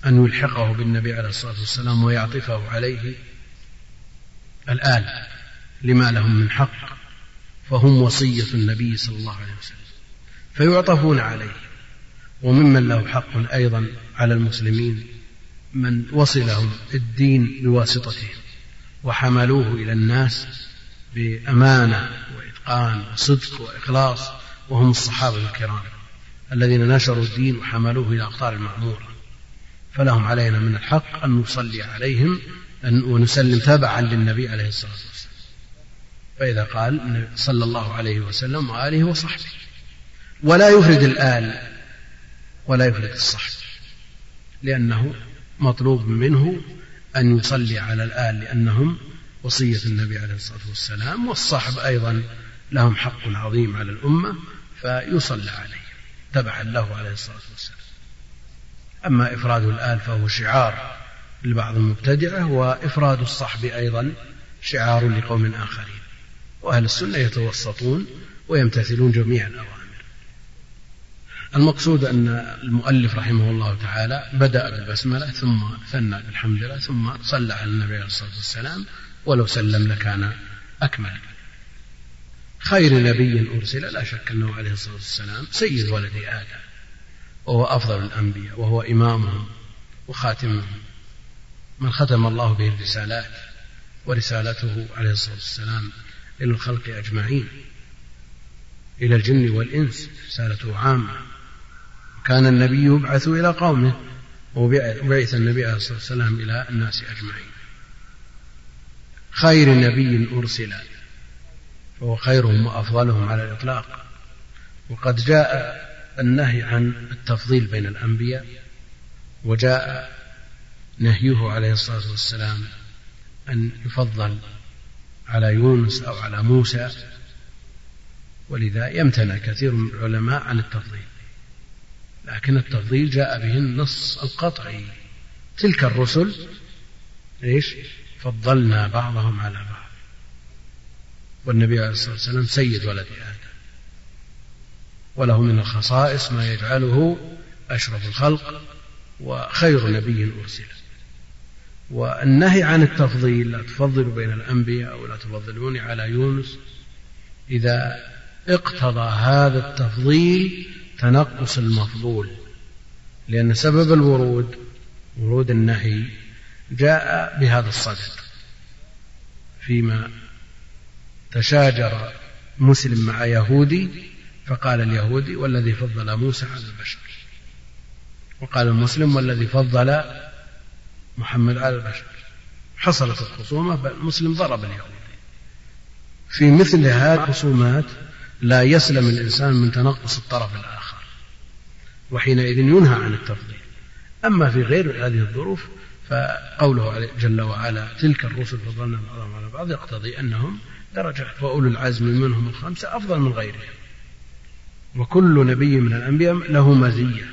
أن يلحقه بالنبي عليه الصلاة والسلام ويعطفه عليه الآل لما لهم من حق. فهم وصية النبي صلى الله عليه وسلم فيعطفون عليه. وممن له حق أيضا على المسلمين من وصلهم الدين بواسطتهم وحملوه إلى الناس بأمانة وإتقان وصدق وإخلاص وهم الصحابة الكرام الذين نشروا الدين وحملوه إلى أقطار المعمورة. فلهم علينا من الحق أن نصلي عليهم ونسلم تبعا للنبي عليه الصلاة والسلام. فإذا قال صلى الله عليه وسلم وآله وصحبه. ولا يفرد الآل ولا يفرد الصحب. لأنه مطلوب منه أن يصلي على الآل لأنهم وصية النبي عليه الصلاة والسلام والصحب أيضا لهم حق عظيم على الأمة فيصلى عليه تبعا له عليه الصلاة والسلام. أما إفراد الآل فهو شعار لبعض المبتدعة وإفراد الصحب أيضا شعار لقوم آخرين. وأهل السنة يتوسطون ويمتثلون جميع الأوامر. المقصود أن المؤلف رحمه الله تعالى بدأ بالبسملة ثم ثنى بالحمد لله ثم صلى على النبي عليه الصلاة والسلام ولو سلم لكان أكمل. خير نبي أرسل لا شك أنه عليه الصلاة والسلام سيد ولد آدم وهو أفضل الأنبياء وهو إمامهم وخاتمهم. من ختم الله به الرسالات ورسالته عليه الصلاة والسلام إلى الخلق أجمعين إلى الجن والإنس رسالته عامة. كان النبي يبعث إلى قومه وبعث النبي عليه الصلاة والسلام إلى الناس أجمعين. خير نبي أرسل فهو خيرهم وأفضلهم على الإطلاق. وقد جاء النهي عن التفضيل بين الأنبياء وجاء نهيه عليه الصلاة والسلام أن يفضل على يونس أو على موسى. ولذا يمتنع كثير من العلماء عن التفضيل لكن التفضيل جاء به النص القطعي. تلك الرسل إيش؟ فضلنا بعضهم على بعض. والنبي عليه الصلاة والسلام سيد ولد آدم. وله من الخصائص ما يجعله أشرف الخلق وخير نبي أرسل. والنهي عن التفضيل لا تفضلوا بين الأنبياء أو لا تفضلوني على يونس. إذا اقتضى هذا التفضيل تنقص المفضول لأن سبب الورود ورود النهي جاء بهذا الصدد. فيما تشاجر مسلم مع يهودي فقال اليهودي والذي فضل موسى على البشر وقال المسلم والذي فضل محمد على البشر حصلت الخصومة بل المسلم ضرب اليهودي في مثل هذه الخصومات لا يسلم الإنسان من تنقص الطرف الآخر وحينئذ ينهى عن التفضيل. أما في غير هذه الظروف فقوله جل وعلا تلك الرسل فضلنا بعضهم على بعض يقتضي أنهم درجات وأولو العزم منهم الخمسة أفضل من غيرهم. وكل نبي من الأنبياء له مزية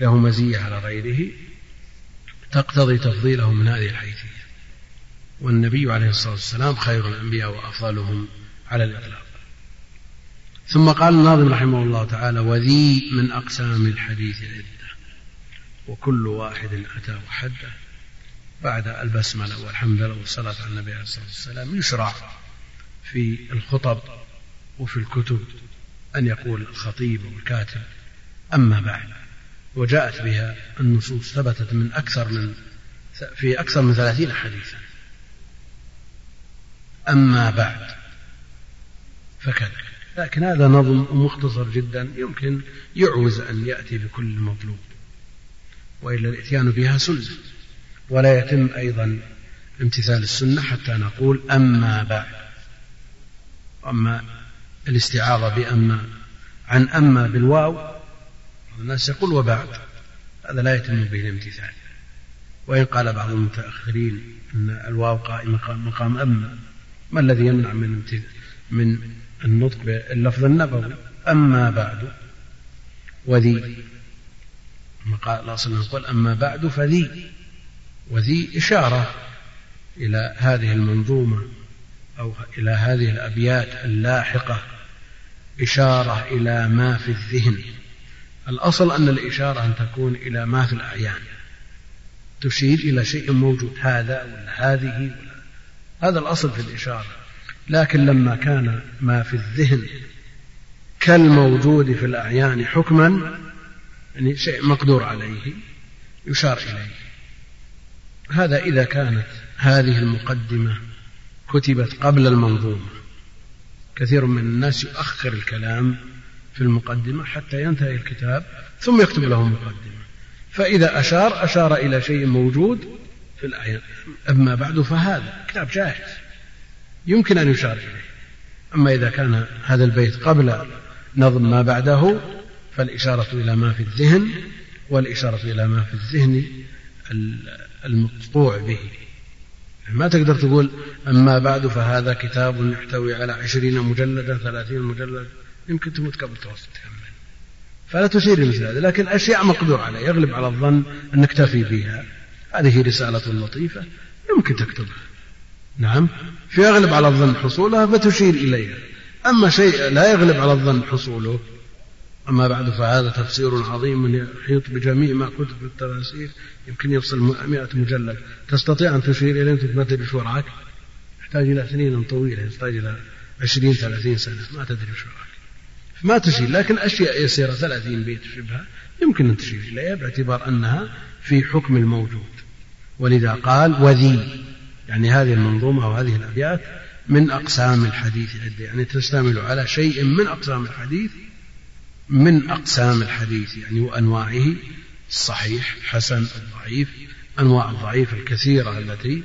له مزية على غيره تقتضي تفضيله من هذه الحيثية. والنبي عليه الصلاة والسلام خير الأنبياء وأفضلهم على الإطلاق. ثم قال الناظم رحمه الله تعالى وذي من أقسام الحديث عدة وكل واحد أتى وحده بعد البسملة والحمد لله والصلاة على النبي عليه الصلاة والسلام يشرع في الخطب وفي الكتب أن يقول الخطيب والكاتب. أما بعد وجاءت بها النصوص ثبتت من أكثر من في أكثر من ثلاثين حديثا. أما بعد فكذا. لكن هذا نظم مختصر جدا يمكن يعوز أن يأتي بكل مطلوب وإلا الإتيان بها سنة. ولا يتم أيضا امتثال السنة حتى نقول أما بعد. أما الاستعاضة بأما عن أما بالواو الناس يقول وبعد. هذا لا يتم به الامتثال. وإن قال بعض المتأخرين أن الواو قائمة مقام أما ما الذي يمنع من من النطق باللفظ النبوي؟ أما بعد وذي. عليه وسلم أما بعد فذي. وذي إشارة إلى هذه المنظومة أو إلى هذه الأبيات اللاحقة. إشارة إلى ما في الذهن. الأصل أن الإشارة أن تكون إلى ما في الأعيان. تشير إلى شيء موجود هذا ولا هذه ولا. هذا الأصل في الإشارة. لكن لما كان ما في الذهن كالموجود في الأعيان حكما يعني شيء مقدور عليه يشار إليه. هذا إذا كانت هذه المقدمة كتبت قبل المنظومة. كثير من الناس يؤخر الكلام في المقدمة حتى ينتهي الكتاب ثم يكتب له مقدمة. فإذا أشار أشار إلى شيء موجود في الآية. أما بعد فهذا كتاب جاهز يمكن أن يشار إليه. أما إذا كان هذا البيت قبل نظم ما بعده فالإشارة إلى ما في الذهن والإشارة إلى ما في الذهن المقطوع به. ما تقدر تقول أما بعد فهذا كتاب يحتوي على عشرين مجلدا ثلاثين مجلد يمكن تموت قبل توصل تكمل فلا تشير مثل هذا لكن أشياء مقدور عليها يغلب على الظن أن نكتفي بها. هذه رسالة لطيفة يمكن تكتبها. نعم فيغلب على الظن حصولها فتشير إليها. أما شيء لا يغلب على الظن حصوله أما بعد فهذا تفسير عظيم يحيط بجميع ما كتب في التفاسير. يمكن يفصل مئة مجلد. تستطيع أن تشير إليه تدري شو وراك يحتاج إلى سنين طويلة يحتاج إلى عشرين ثلاثين سنة ما تدري شو وراك ما تشير لكن أشياء يسيرة ثلاثين بيت شبهة يمكن أن تشير إليها باعتبار أنها في حكم الموجود. ولذا قال وذي يعني هذه المنظومة أو هذه الأبيات من أقسام الحديث عدة يعني تشتمل على شيء من أقسام الحديث من أقسام الحديث يعني وأنواعه الصحيح حسن الضعيف أنواع الضعيف الكثيرة التي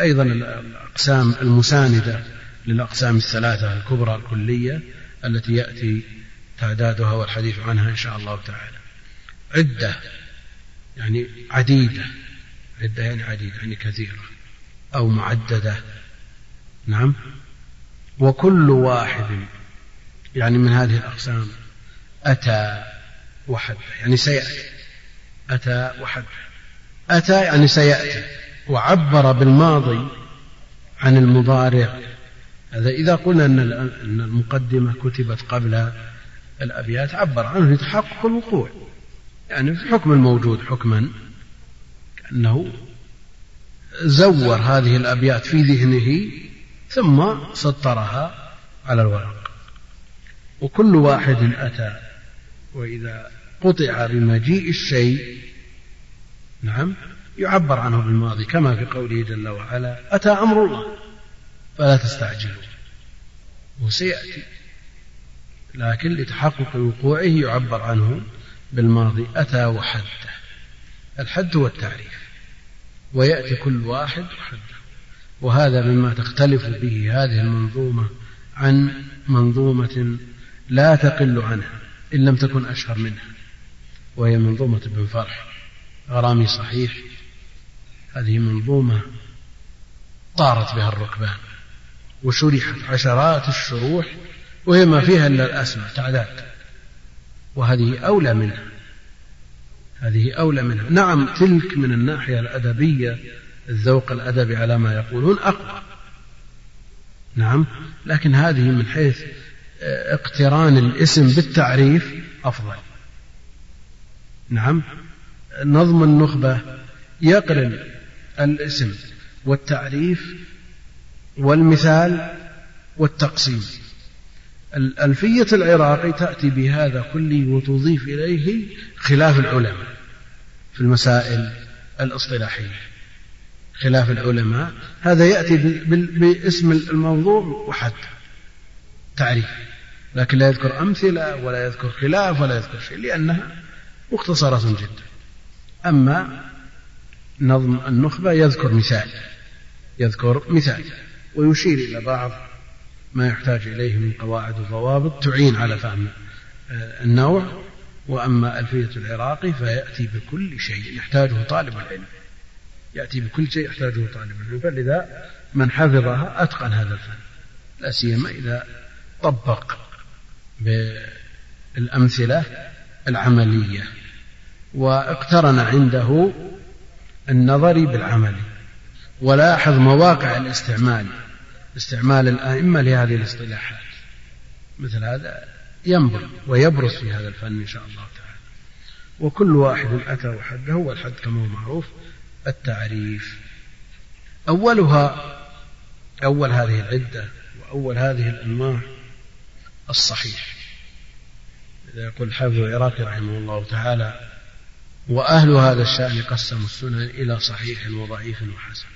أيضا الأقسام المساندة للأقسام الثلاثة الكبرى الكلية التي يأتي تعدادها والحديث عنها إن شاء الله تعالى. عدة يعني عديدة. عدة يعني عديدة يعني كثيرة أو معددة. نعم؟ وكل واحد يعني من هذه الأقسام أتى وحد يعني سيأتي. أتى وحد أتى يعني سيأتي. وعبر بالماضي عن المضارع هذا إذا قلنا أن المقدمة كتبت قبل الأبيات عبر عنه لتحقق الوقوع. يعني في حكم الموجود حكما كأنه زور هذه الأبيات في ذهنه ثم سطرها على الورق. وكل واحد أتى وإذا قطع بمجيء الشيء نعم يعبر عنه بالماضي كما في قوله جل وعلا أتى أمر الله. فلا تستعجلوا. وسيأتي. لكن لتحقق وقوعه يعبر عنه بالماضي أتى وحده. الحد هو التعريف ويأتي كل واحد وحده وهذا مما تختلف به هذه المنظومة عن منظومة لا تقل عنها إن لم تكن أشهر منها. وهي منظومة ابن فرح. غرامي صحيح. هذه منظومة طارت بها الركبان. وشرحت عشرات الشروح وهي ما فيها إلا الأسماء تعداد. وهذه أولى منها. هذه أولى منها. نعم تلك من الناحية الأدبية الذوق الأدبي على ما يقولون أقوى. نعم لكن هذه من حيث اقتران الاسم بالتعريف أفضل. نعم نظم النخبة يقرن الاسم والتعريف والمثال والتقسيم. الألفية العراقي تأتي بهذا كله وتضيف إليه خلاف العلماء في المسائل الإصطلاحية. خلاف العلماء هذا يأتي باسم الموضوع وحد تعريف. لكن لا يذكر أمثلة ولا يذكر خلاف ولا يذكر شيء لأنها مختصرة جدا. أما نظم النخبة يذكر مثال يذكر مثال. ويشير إلى بعض ما يحتاج إليه من قواعد وضوابط تعين على فهم آه، النوع وأما ألفية العراقي فيأتي بكل شيء يحتاجه طالب العلم. يأتي بكل شيء يحتاجه طالب العلم. فلذا من حفظها أتقن هذا الفن لا سيما إذا طبق بالأمثلة العملية واقترن عنده النظري بالعملي. ولاحظ مواقع الاستعمال استعمال الآئمة لهذه الاصطلاحات. مثل هذا ينبغي ويبرز في هذا الفن إن شاء الله تعالى. وكل واحد أتى وحده والحد كما هو معروف التعريف. أولها أول هذه العدة وأول هذه الأنواع الصحيح. إذا يقول الحافظ العراقي رحمه الله تعالى وأهل هذا الشأن قسموا السنن إلى صحيح وضعيف وحسن.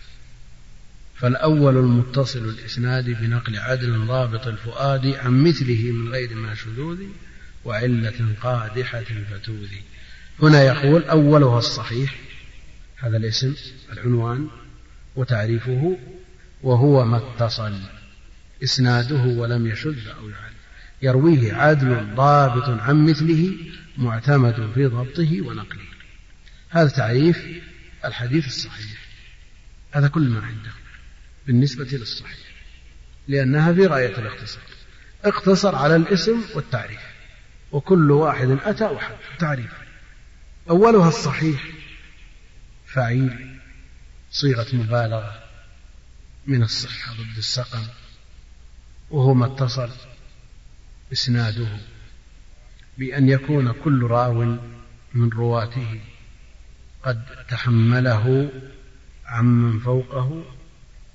فالأول المتصل الإسناد بنقل عدل ضابط الفؤاد عن مثله من غير ما شذوذ وعلة قادحة فتوذ. هنا يقول أولها الصحيح هذا الاسم العنوان وتعريفه وهو ما اتصل. إسناده ولم يشذ أو يعل يرويه عدل ضابط عن مثله معتمد في ضبطه ونقله. هذا تعريف الحديث الصحيح. هذا كل ما عنده. بالنسبة للصحيح لأنها في غاية الاختصار. اقتصر على الاسم والتعريف وكل واحد أتى وحد تعريف أولها الصحيح فعيل صيغة مبالغة من الصحة ضد السقم وهو ما اتصل إسناده بأن يكون كل راو من رواته قد تحمله عمن فوقه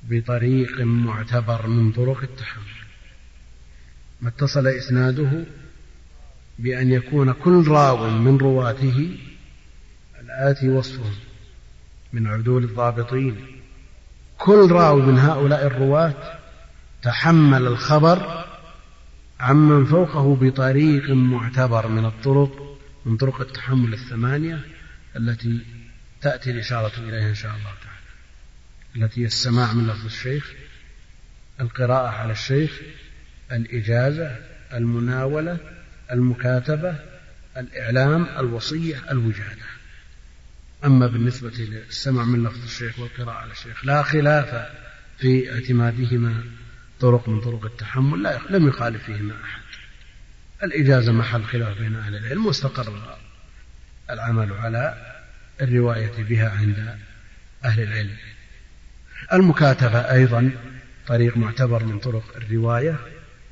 بطريق معتبر من طرق التحمل ما اتصل إسناده بأن يكون كل راو من رواته الآتي وصفهم من عدول الضابطين. كل راو من هؤلاء الرواة تحمل الخبر عمن فوقه بطريق معتبر من الطرق من طرق التحمل الثمانية التي تأتي الإشارة إليها إن شاء الله تعالى. التي هي السماع من لفظ الشيخ القراءة على الشيخ الإجازة المناولة المكاتبة الإعلام الوصية الوجادة. أما بالنسبة للسمع من لفظ الشيخ والقراءة على الشيخ لا خلاف في اعتمادهما طرق من طرق التحمل لا لم يخالف فيهما أحد. الإجازة محل خلاف بين أهل العلم واستقر العمل على الرواية بها عند أهل العلم. المكاتبة أيضا طريق معتبر من طرق الرواية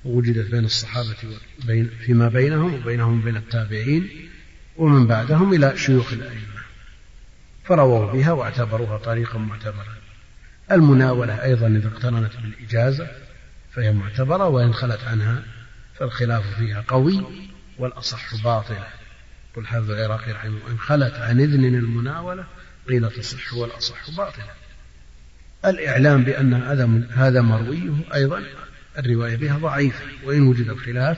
ووجدت بين الصحابة وبين فيما بينهم وبينهم وبين التابعين ومن بعدهم إلى شيوخ الأئمة. فرووا بها واعتبروها طريقا معتبرا. المناولة أيضا إذا اقترنت بالإجازة فهي معتبرة وإن خلت عنها فالخلاف فيها قوي والأصح باطلة يقول حافظ العراقي رحمه إن خلت عن إذن المناولة قيل تصح والأصح باطلة الإعلام بأن هذا مرويه أيضا الرواية بها ضعيفة وإن وجد الخلاف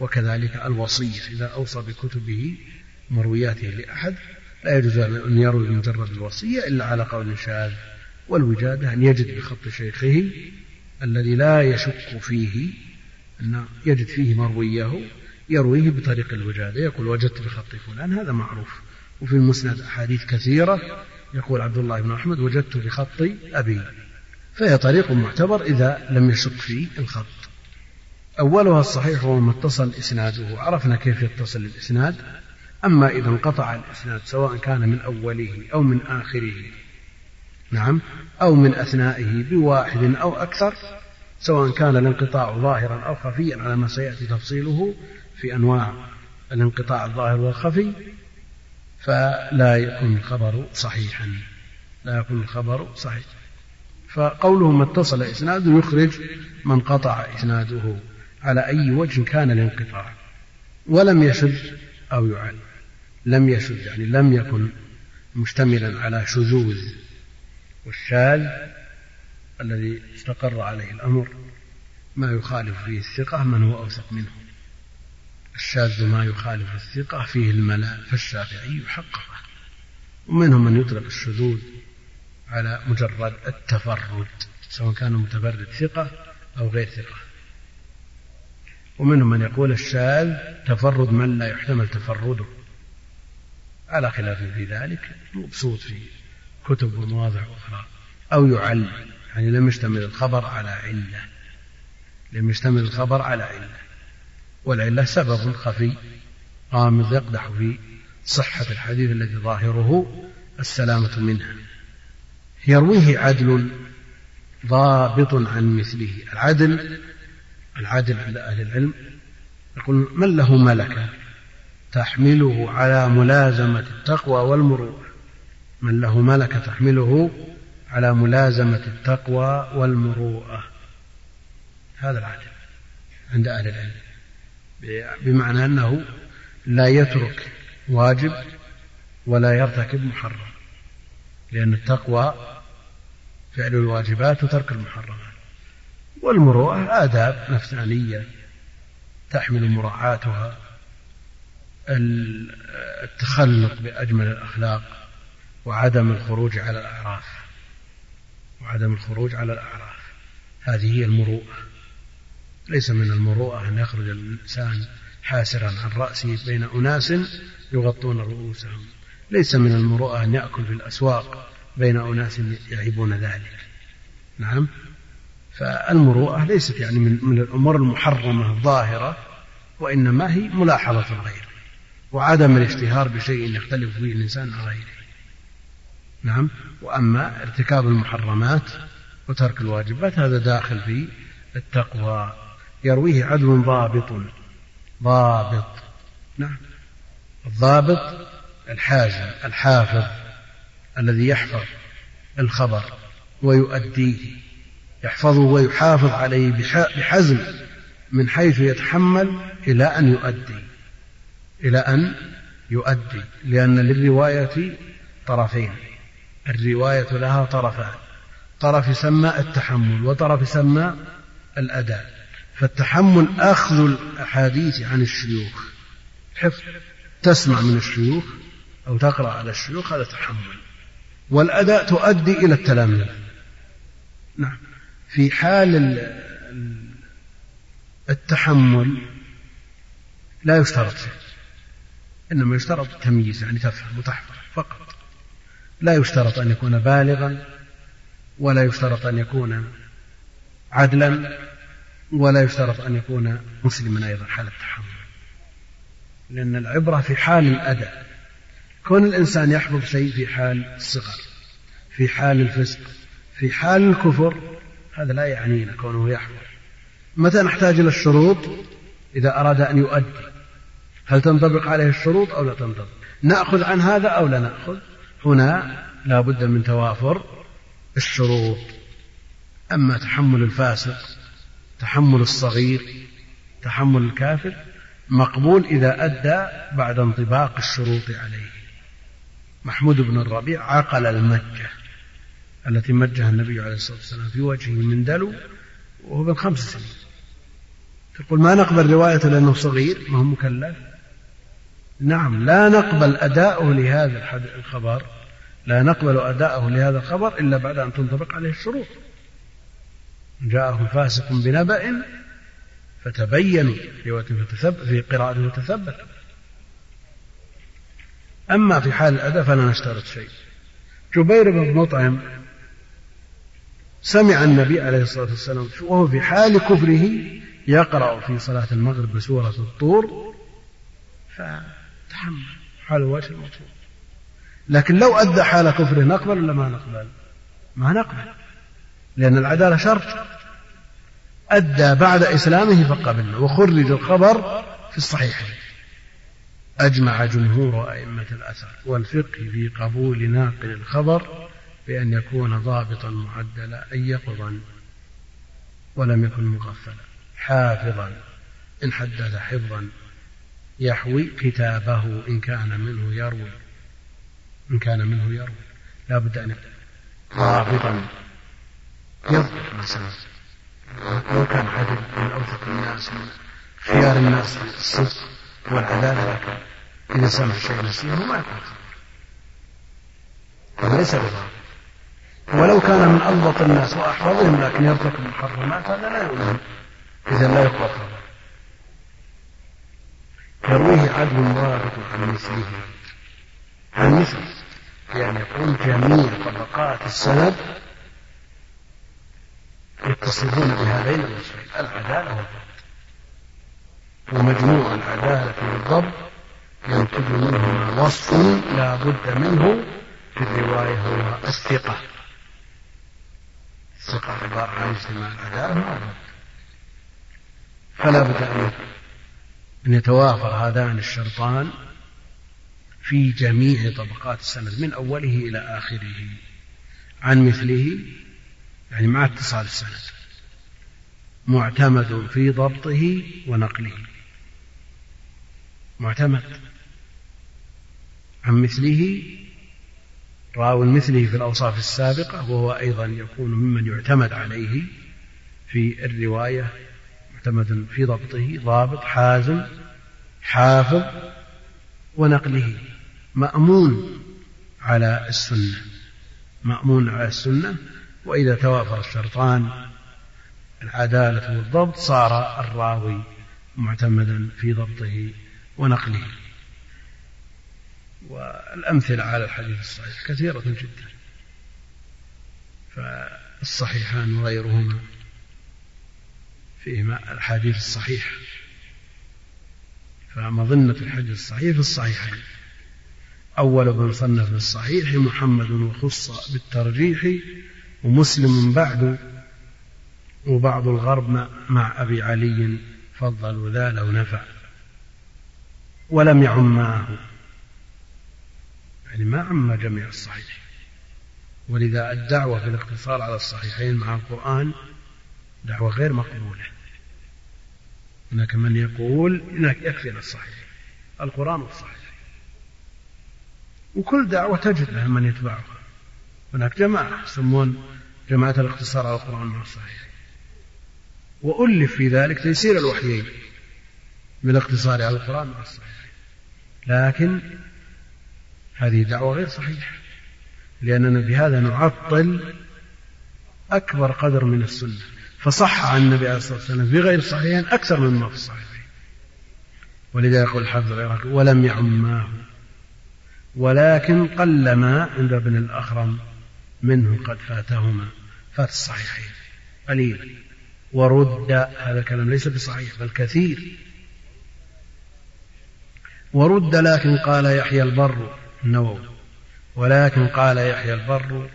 وكذلك الوصية. إذا أوصى بكتبه مروياته لأحد لا يجوز أن يروي بمجرد الوصية إلا على قول شاذ والوجادة أن يجد بخط شيخه الذي لا يشك فيه أن يجد فيه مرويه يرويه بطريق الوجادة يقول وجدت بخط فلان هذا معروف. وفي المسند أحاديث كثيرة يقول عبد الله بن أحمد وجدت بخط أبي. فهي طريق معتبر إذا لم يشك في الخط. أولها الصحيح هو ما اتصل إسناده. عرفنا كيف يتصل الإسناد. أما إذا انقطع الإسناد سواء كان من أوله أو من آخره نعم أو من أثنائه بواحد أو أكثر سواء كان الانقطاع ظاهرا أو خفيا على ما سيأتي تفصيله في أنواع الانقطاع الظاهر والخفي. فلا يكون الخبر صحيحا. لا يكون الخبر صحيحا فقوله ما اتصل إسناده يخرج من قطع إسناده على أي وجه كان الانقطاع ولم يشد أو يعل لم يشد يعني لم يكن مشتملا على شذوذ والشاذ الذي استقر عليه الأمر. ما يخالف فيه الثقة من هو أوثق منه. الشاذ ما يخالف الثقة فيه الملا فالشافعي يحققه ومنهم من يطلق الشذوذ على مجرد التفرد سواء كان متفرد ثقة أو غير ثقة. ومنهم من يقول الشاذ تفرد من لا يحتمل تفرده. على خلاف في ذلك مبسوط في كتب ومواضع أخرى. أو يعل يعني لم يشتمل الخبر على علة. لم يشتمل الخبر على علة. والعلة سبب خفي. غامض يقدح في صحة الحديث الذي ظاهره السلامة منها. يرويه عدل ضابط عن مثله. العدل العدل عند أهل العلم يقول من له ملكة تحمله على ملازمة التقوى والمروءة. من له ملكة تحمله على ملازمة التقوى والمروءة. هذا العدل عند أهل العلم. بمعنى أنه لا يترك واجب ولا يرتكب محرم لأن التقوى فعل الواجبات وترك المحرمات. والمروءة آداب نفسانية تحمل مراعاتها التخلق بأجمل الأخلاق وعدم الخروج على الأعراف وعدم الخروج على الأعراف. هذه هي المروءة. ليس من المروءة أن يخرج الإنسان حاسرا عن رأسه بين أناس يغطون رؤوسهم. ليس من المروءة أن يأكل في الأسواق بين أناس يعيبون ذلك. نعم؟ فالمروءة ليست يعني من, من الأمور المحرمة الظاهرة وإنما هي ملاحظة الغير وعدم الاشتهار بشيء يختلف فيه الإنسان عن غيره. نعم؟ وأما ارتكاب المحرمات وترك الواجبات هذا داخل في التقوى يرويه عدل ضابط. ضابط. نعم. الضابط الحازم الحافظ الذي يحفظ الخبر ويؤديه يحفظه ويحافظ عليه بحزم من حيث يتحمل إلى أن يؤدي. إلى أن يؤدي لأن للرواية طرفين. الرواية لها طرفان. طرف يسمى التحمل وطرف يسمى الأداء. فالتحمل أخذ الأحاديث عن الشيوخ. حفظ تسمع من الشيوخ أو تقرأ على الشيوخ هذا تحمل. والأداء تؤدي إلى التلاميذ نعم. في حال التحمل لا يشترط إنما يشترط التمييز يعني تفهم وتحفظ فقط. لا يشترط أن يكون بالغا ولا يشترط أن يكون عدلا. ولا يشترط أن يكون مسلما أيضا حال التحمل لأن العبرة في حال الأداء كون الإنسان يحفظ شيء في حال الصغر في حال الفسق في حال الكفر هذا لا يعنينا كونه يحفظ. متى نحتاج إلى الشروط؟ إذا أراد أن يؤدي. هل تنطبق عليه الشروط أو لا تنطبق؟ نأخذ عن هذا أو لا نأخذ؟ هنا لا بد من توافر الشروط. أما تحمل الفاسق تحمل الصغير تحمل الكافر مقبول إذا أدى بعد انطباق الشروط عليه. محمود بن الربيع عقل المجة التي مجها النبي عليه الصلاة والسلام في وجهه من دلو وهو بن خمس سنين. تقول ما نقبل روايته لأنه صغير؟ ما هو مكلف. نعم لا نقبل أداؤه لهذا الخبر لا نقبل أداءه لهذا الخبر إلا بعد أن تنطبق عليه الشروط. جاءهم فاسق بنبأ فتبينوا في قراءة فتثبت. أما في حال الأداء فلا نشترط شيء. جبير بن مطعم سمع النبي عليه الصلاة والسلام وهو في حال كفره يقرأ في صلاة المغرب بسورة الطور فتحمل حال وجه المطلوب لكن لو أدى حال كفره نقبل ولا ما نقبل؟ ما نقبل. لأن العدالة شرط. أدى بعد إسلامه فقبلنا وخرج الخبر في الصحيحين أجمع جمهور أئمة الأثر والفقه في قبول ناقل الخبر بأن يكون ضابطا معدلا أي يقظا ولم يكن مغفلا. حافظا إن حدث حفظا يحوي كتابه إن كان منه يروي. إن كان منه يروي. لا بد أن ضابطا. يضبط سمع لو كان عدل من أوثق الناس من خيار الناس الصدق والعدالة لكن إذا سمع شيء نسيه ما يكون خبر ليس بضابط ولو كان من أضبط الناس وأحفظهم لكن يرتكب المحرمات هذا لا يؤمن. إذا لا يقبل يرويه عدل ضابط عن مثله. عن مثله. يعني يقول جميع طبقات السند يتصفون بهذين الوصفين العدالة. والضبط ومجموع العدالة والضبط ينتج منهما وصف لا بد منه في الرواية هو الثقة. الثقة عبارة عن اجتماع العدالة والضبط فلا بد أن يتوافر هذان الشرطان في جميع طبقات السند من أوله إلى آخره. عن مثله يعني مع اتصال السند. معتمد في ضبطه ونقله. معتمد. عن مثله راو مثله في الأوصاف السابقة وهو أيضا يكون ممن يعتمد عليه في الرواية معتمد في ضبطه ضابط حازم حافظ ونقله. مأمون على السنة. مأمون على السنة وإذا توافر الشرطان العدالة والضبط صار الراوي معتمدا في ضبطه ونقله. والأمثلة على الحديث الصحيح كثيرة جدا فالصحيحان وغيرهما فيهما الأحاديث الصحيحة فمظنة الحديث الصحيح في الصحيحين أول من صنف الصحيح محمد وخص بالترجيح ومسلم بعد وبعض الغرب مع أبي علي فضلوا ذا لو نفع ولم يعم معه. يعني ما عم جميع الصحيح ولذا الدعوة في الاقتصار على الصحيحين مع القرآن دعوة غير مقبولة. هناك من يقول يكفينا الصحيح القرآن والصحيح وكل دعوة تجد لها من يتبعها. هناك جماعة يسمون جماعة الاقتصار على القرآن مع الصحيح. وألف في ذلك تيسير الوحيين بالاقتصار على القرآن مع الصحيح. لكن هذه دعوة غير صحيحة لأننا بهذا نعطل أكبر قدر من السنة. فصح عن النبي عليه الصلاة والسلام في غير الصحيحين أكثر مما في الصحيحين. ولذا يقول الحافظ العراقي ولم يعماه ولكن قلما عند ابن الأخرم منه قد فاتهما. فات الصحيحين. قليل. ورد هذا الكلام ليس بصحيح بل كثير. ورد لكن قال يحيى البر النووي. ولكن قال يحيى البر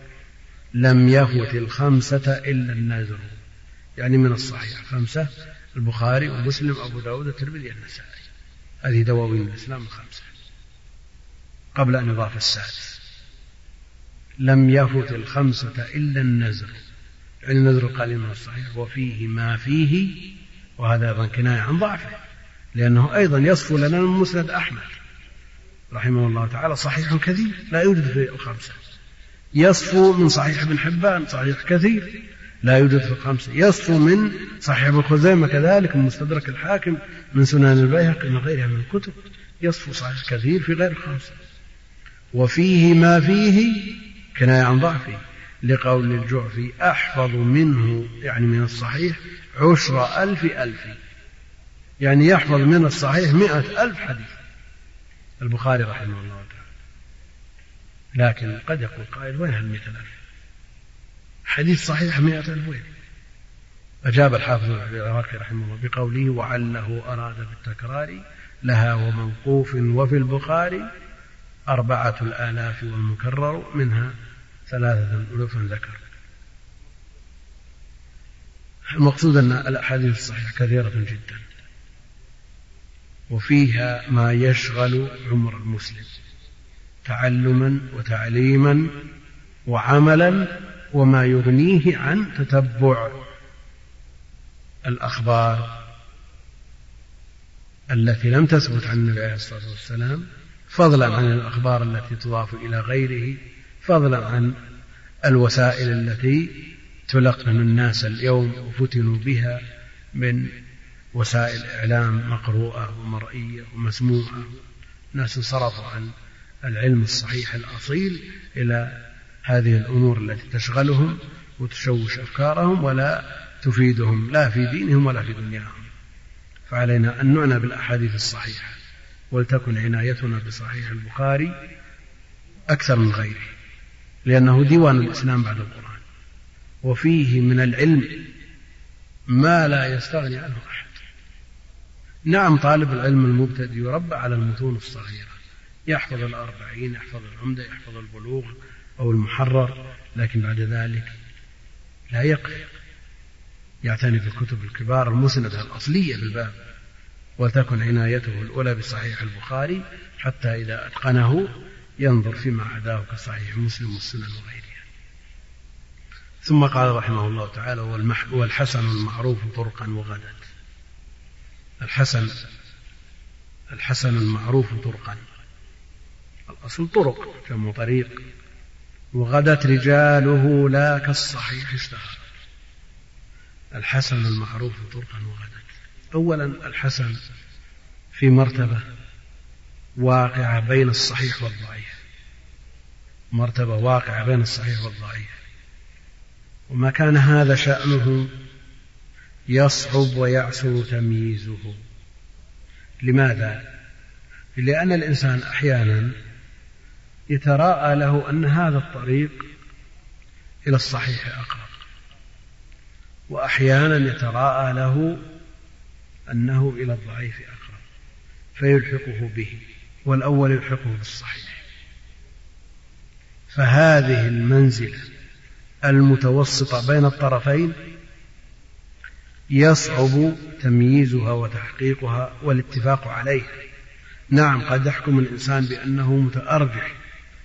لم يفت الخمسة إلا النازل يعني من الصحيح. خمسة البخاري ومسلم أبو داود الترمذي النسائي هذه دواوين الإسلام الخمسة. قبل أن يضاف السادس. لم يفت الخمسة إلا النزر يعني النزر قليل من الصحيح. وفيه ما فيه وهذا أيضا كناية عن ضعفه لأنه أيضا يصفو لنا من مسند أحمد رحمه الله تعالى صحيح كثير لا يوجد في الخمسة يصفو من صحيح ابن حبان صحيح كثير لا يوجد في الخمسة يصفو من صحيح ابن خزيمة كذلك من مستدرك الحاكم من سنن البيهقي من غيرها من الكتب. يصفو صحيح كثير في غير الخمسة وفيه ما فيه كناية عن ضعفه. لقول الجعفي أحفظ منه يعني من الصحيح عشر ألف ألف. يعني يحفظ من الصحيح مئة ألف حديث. البخاري رحمه الله تعالى. لكن قد يقول قائل وين هالمئة ألف؟ حديث صحيح مئة ألف وين؟ أجاب الحافظ العراقي رحمه الله بقوله وعله أراد بالتكرار لها وموقوف وفي البخاري أربعة الآلاف والمكرر منها. ثلاثة ألوف ذكر. المقصود أن الأحاديث الصحيحة كثيرة جدا. وفيها ما يشغل عمر المسلم. تعلما وتعليما وعملا وما يغنيه عن تتبع الأخبار التي لم تثبت عن النبي عليه الصلاة والسلام فضلا عن الأخبار التي تضاف إلى غيره فضلا عن الوسائل التي تلقن الناس اليوم وفتنوا بها من وسائل إعلام مقروءة ومرئية ومسموعة. ناس انصرفوا عن العلم الصحيح الأصيل إلى هذه الأمور التي تشغلهم وتشوش أفكارهم ولا تفيدهم لا في دينهم ولا في دنياهم. فعلينا أن نعنى بالأحاديث الصحيحة ولتكن عنايتنا بصحيح البخاري أكثر من غيره. لأنه ديوان الإسلام بعد القرآن. وفيه من العلم ما لا يستغني عنه أحد. نعم طالب العلم المبتدئ يربى على المتون الصغيرة. يحفظ الأربعين يحفظ العمدة يحفظ البلوغ أو المحرر لكن بعد ذلك لا يقف. يعتني بالكتب الكبار المسندة الأصلية بالباب وتكن عنايته الأولى بصحيح البخاري حتى إذا أتقنه ينظر فيما عداه كصحيح مسلم والسنن وغيرها. ثم قال رحمه الله تعالى والحسن المعروف طرقا وغدت الحسن الحسن المعروف طرقا. الأصل طرق جمع طريق. وغدت رجاله لا كالصحيح اشتهر. الحسن المعروف طرقا وغدت أولا الحسن في مرتبة واقعة بين الصحيح والضعيف. مرتبة واقعة بين الصحيح والضعيف. وما كان هذا شأنه يصعب ويعسر تمييزه. لماذا؟ لأن الإنسان أحيانا يتراءى له أن هذا الطريق إلى الصحيح أقرب. وأحيانا يتراءى له أنه إلى الضعيف أقرب. فيلحقه به والأول يلحقه بالصحيح. فهذه المنزلة المتوسطة بين الطرفين يصعب تمييزها وتحقيقها والاتفاق عليها. نعم قد يحكم الإنسان بأنه متأرجح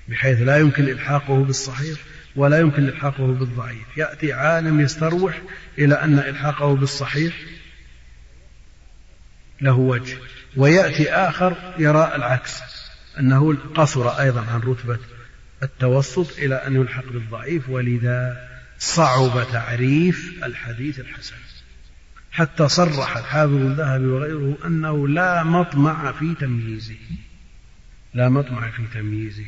بحيث لا يمكن إلحاقه بالصحيح ولا يمكن إلحاقه بالضعيف. يأتي عالم يستروح إلى أن إلحاقه بالصحيح له وجه ويأتي آخر يرى العكس أنه قصر أيضا عن رتبة التوسط إلى أن يلحق بالضعيف ولذا صعب تعريف الحديث الحسن. حتى صرح الحافظ الذهبي وغيره أنه لا مطمع في تمييزه. لا مطمع في تمييزه.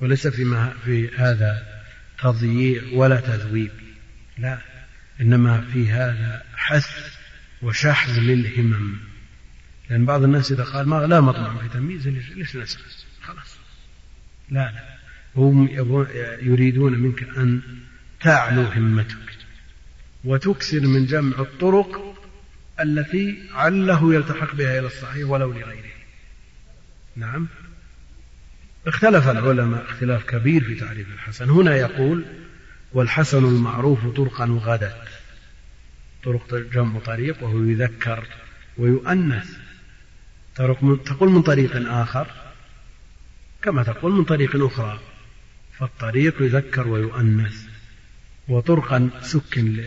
وليس في, في هذا تضييع ولا تذويب. لا إنما في هذا حث وشحذ للهمم. لأن بعض الناس إذا قال ما لا مطمع في تمييزه ليش نسأل خلاص. لا لا. هم يريدون منك أن تعلو همتك وتكثر من جمع الطرق التي عله يلتحق بها إلى الصحيح ولو لغيره. نعم. اختلف العلماء اختلاف كبير في تعريف الحسن. هنا يقول والحسن المعروف طرقا وغدت طرق جمع طريق وهو يذكر ويؤنث. تقول من طريق آخر كما تقول من طريق أخرى. فالطريق يذكر ويؤنث. وطرقا سكن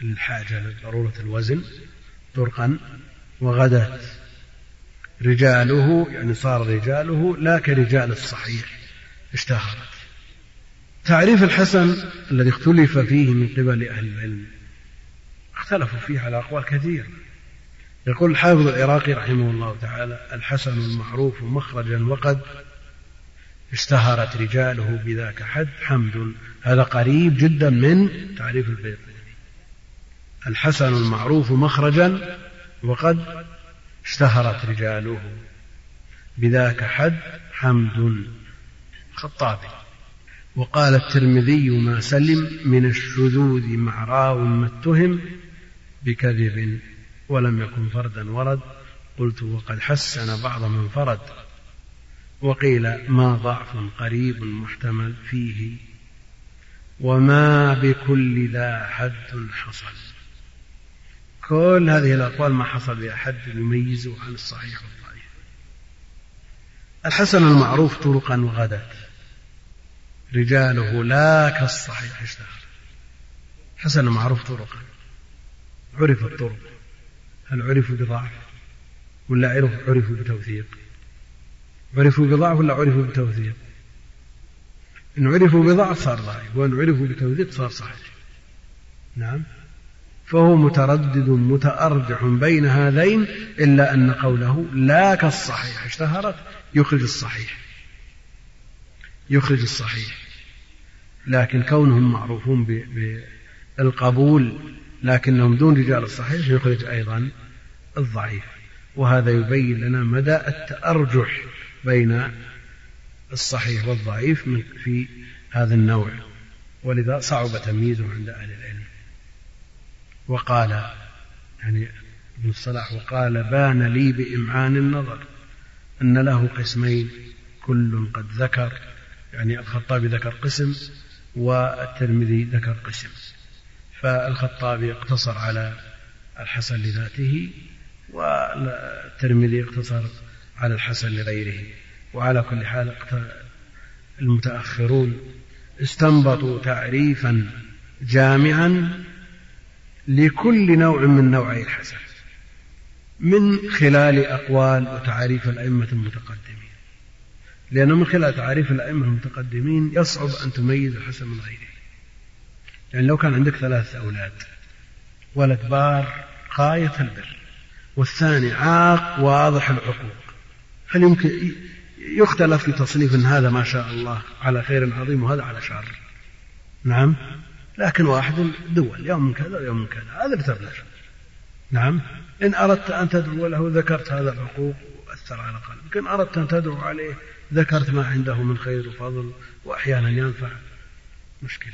للحاجة لضرورة الوزن. طرقا وغدت رجاله يعني صار رجاله لا كرجال الصحيح اشتهرت. تعريف الحسن الذي اختلف فيه من قبل أهل العلم. اختلفوا فيه على أقوال كثيرة. يقول الحافظ العراقي رحمه الله تعالى الحسن المعروف مخرجا وقد اشتهرت رجاله بذاك حد حمد. هذا قريب جدا من تعريف البيض الحسن المعروف مخرجا وقد اشتهرت رجاله بذاك حد حمد. خطابي. وقال الترمذي ما سلم من الشذوذ مع راو ما اتهم بكذب ولم يكن فردا ورد. قلت وقد حسن بعض من فرد. وقيل ما ضعف قريب محتمل فيه وما بكل ذا حد حصل. كل هذه الأقوال ما حصل بأحد يميزه عن الصحيح والضعيف. الحسن المعروف طرقا وغدت رجاله لا كالصحيح اشتهر. حسن معروف طرقا. عرف الطرق. هل عرفوا بضعف ولا عرفوا بتوثيق؟ عرفوا بضعف ولا عرفوا بتوثيق؟ إن عرفوا بضعف صار ضعيف وإن عرفوا بتوثيق صار صحيح نعم. فهو متردد متأرجح بين هذين إلا أن قوله لا كالصحيح اشتهرت يخرج الصحيح. يخرج الصحيح. لكن كونهم معروفون بالقبول لكنهم دون رجال الصحيح يخرج أيضا الضعيف. وهذا يبين لنا مدى التأرجح. بين الصحيح والضعيف في هذا النوع. ولذا صعب تمييزه عند أهل العلم. وقال يعني ابن الصلاح وقال بان لي بإمعان النظر أن له قسمين كل قد ذكر. يعني الخطابي ذكر قسم والترمذي ذكر قسم. فالخطابي اقتصر على الحسن لذاته والترمذي اقتصر على الحسن لغيره. وعلى كل حال المتأخرون استنبطوا تعريفا جامعا لكل نوع من نوعي الحسن من خلال أقوال وتعاريف الأئمة المتقدمين. لأنه من خلال تعاريف الأئمة المتقدمين يصعب أن تميز الحسن من غيره. يعني لو كان عندك ثلاثة أولاد ولد بار غاية البر والثاني عاق واضح العقوق هل يمكن يختلف في تصنيف إن هذا ما شاء الله على خير عظيم وهذا على شر؟ نعم. لكن واحد دول يوم كذا ويوم كذا هذا بتبلغ نعم. إن أردت أن تدعو له ذكرت هذا الحقوق وأثر على قلبك. إن أردت أن تدعو عليه ذكرت ما عنده من خير وفضل وأحيانا ينفع. مشكلة.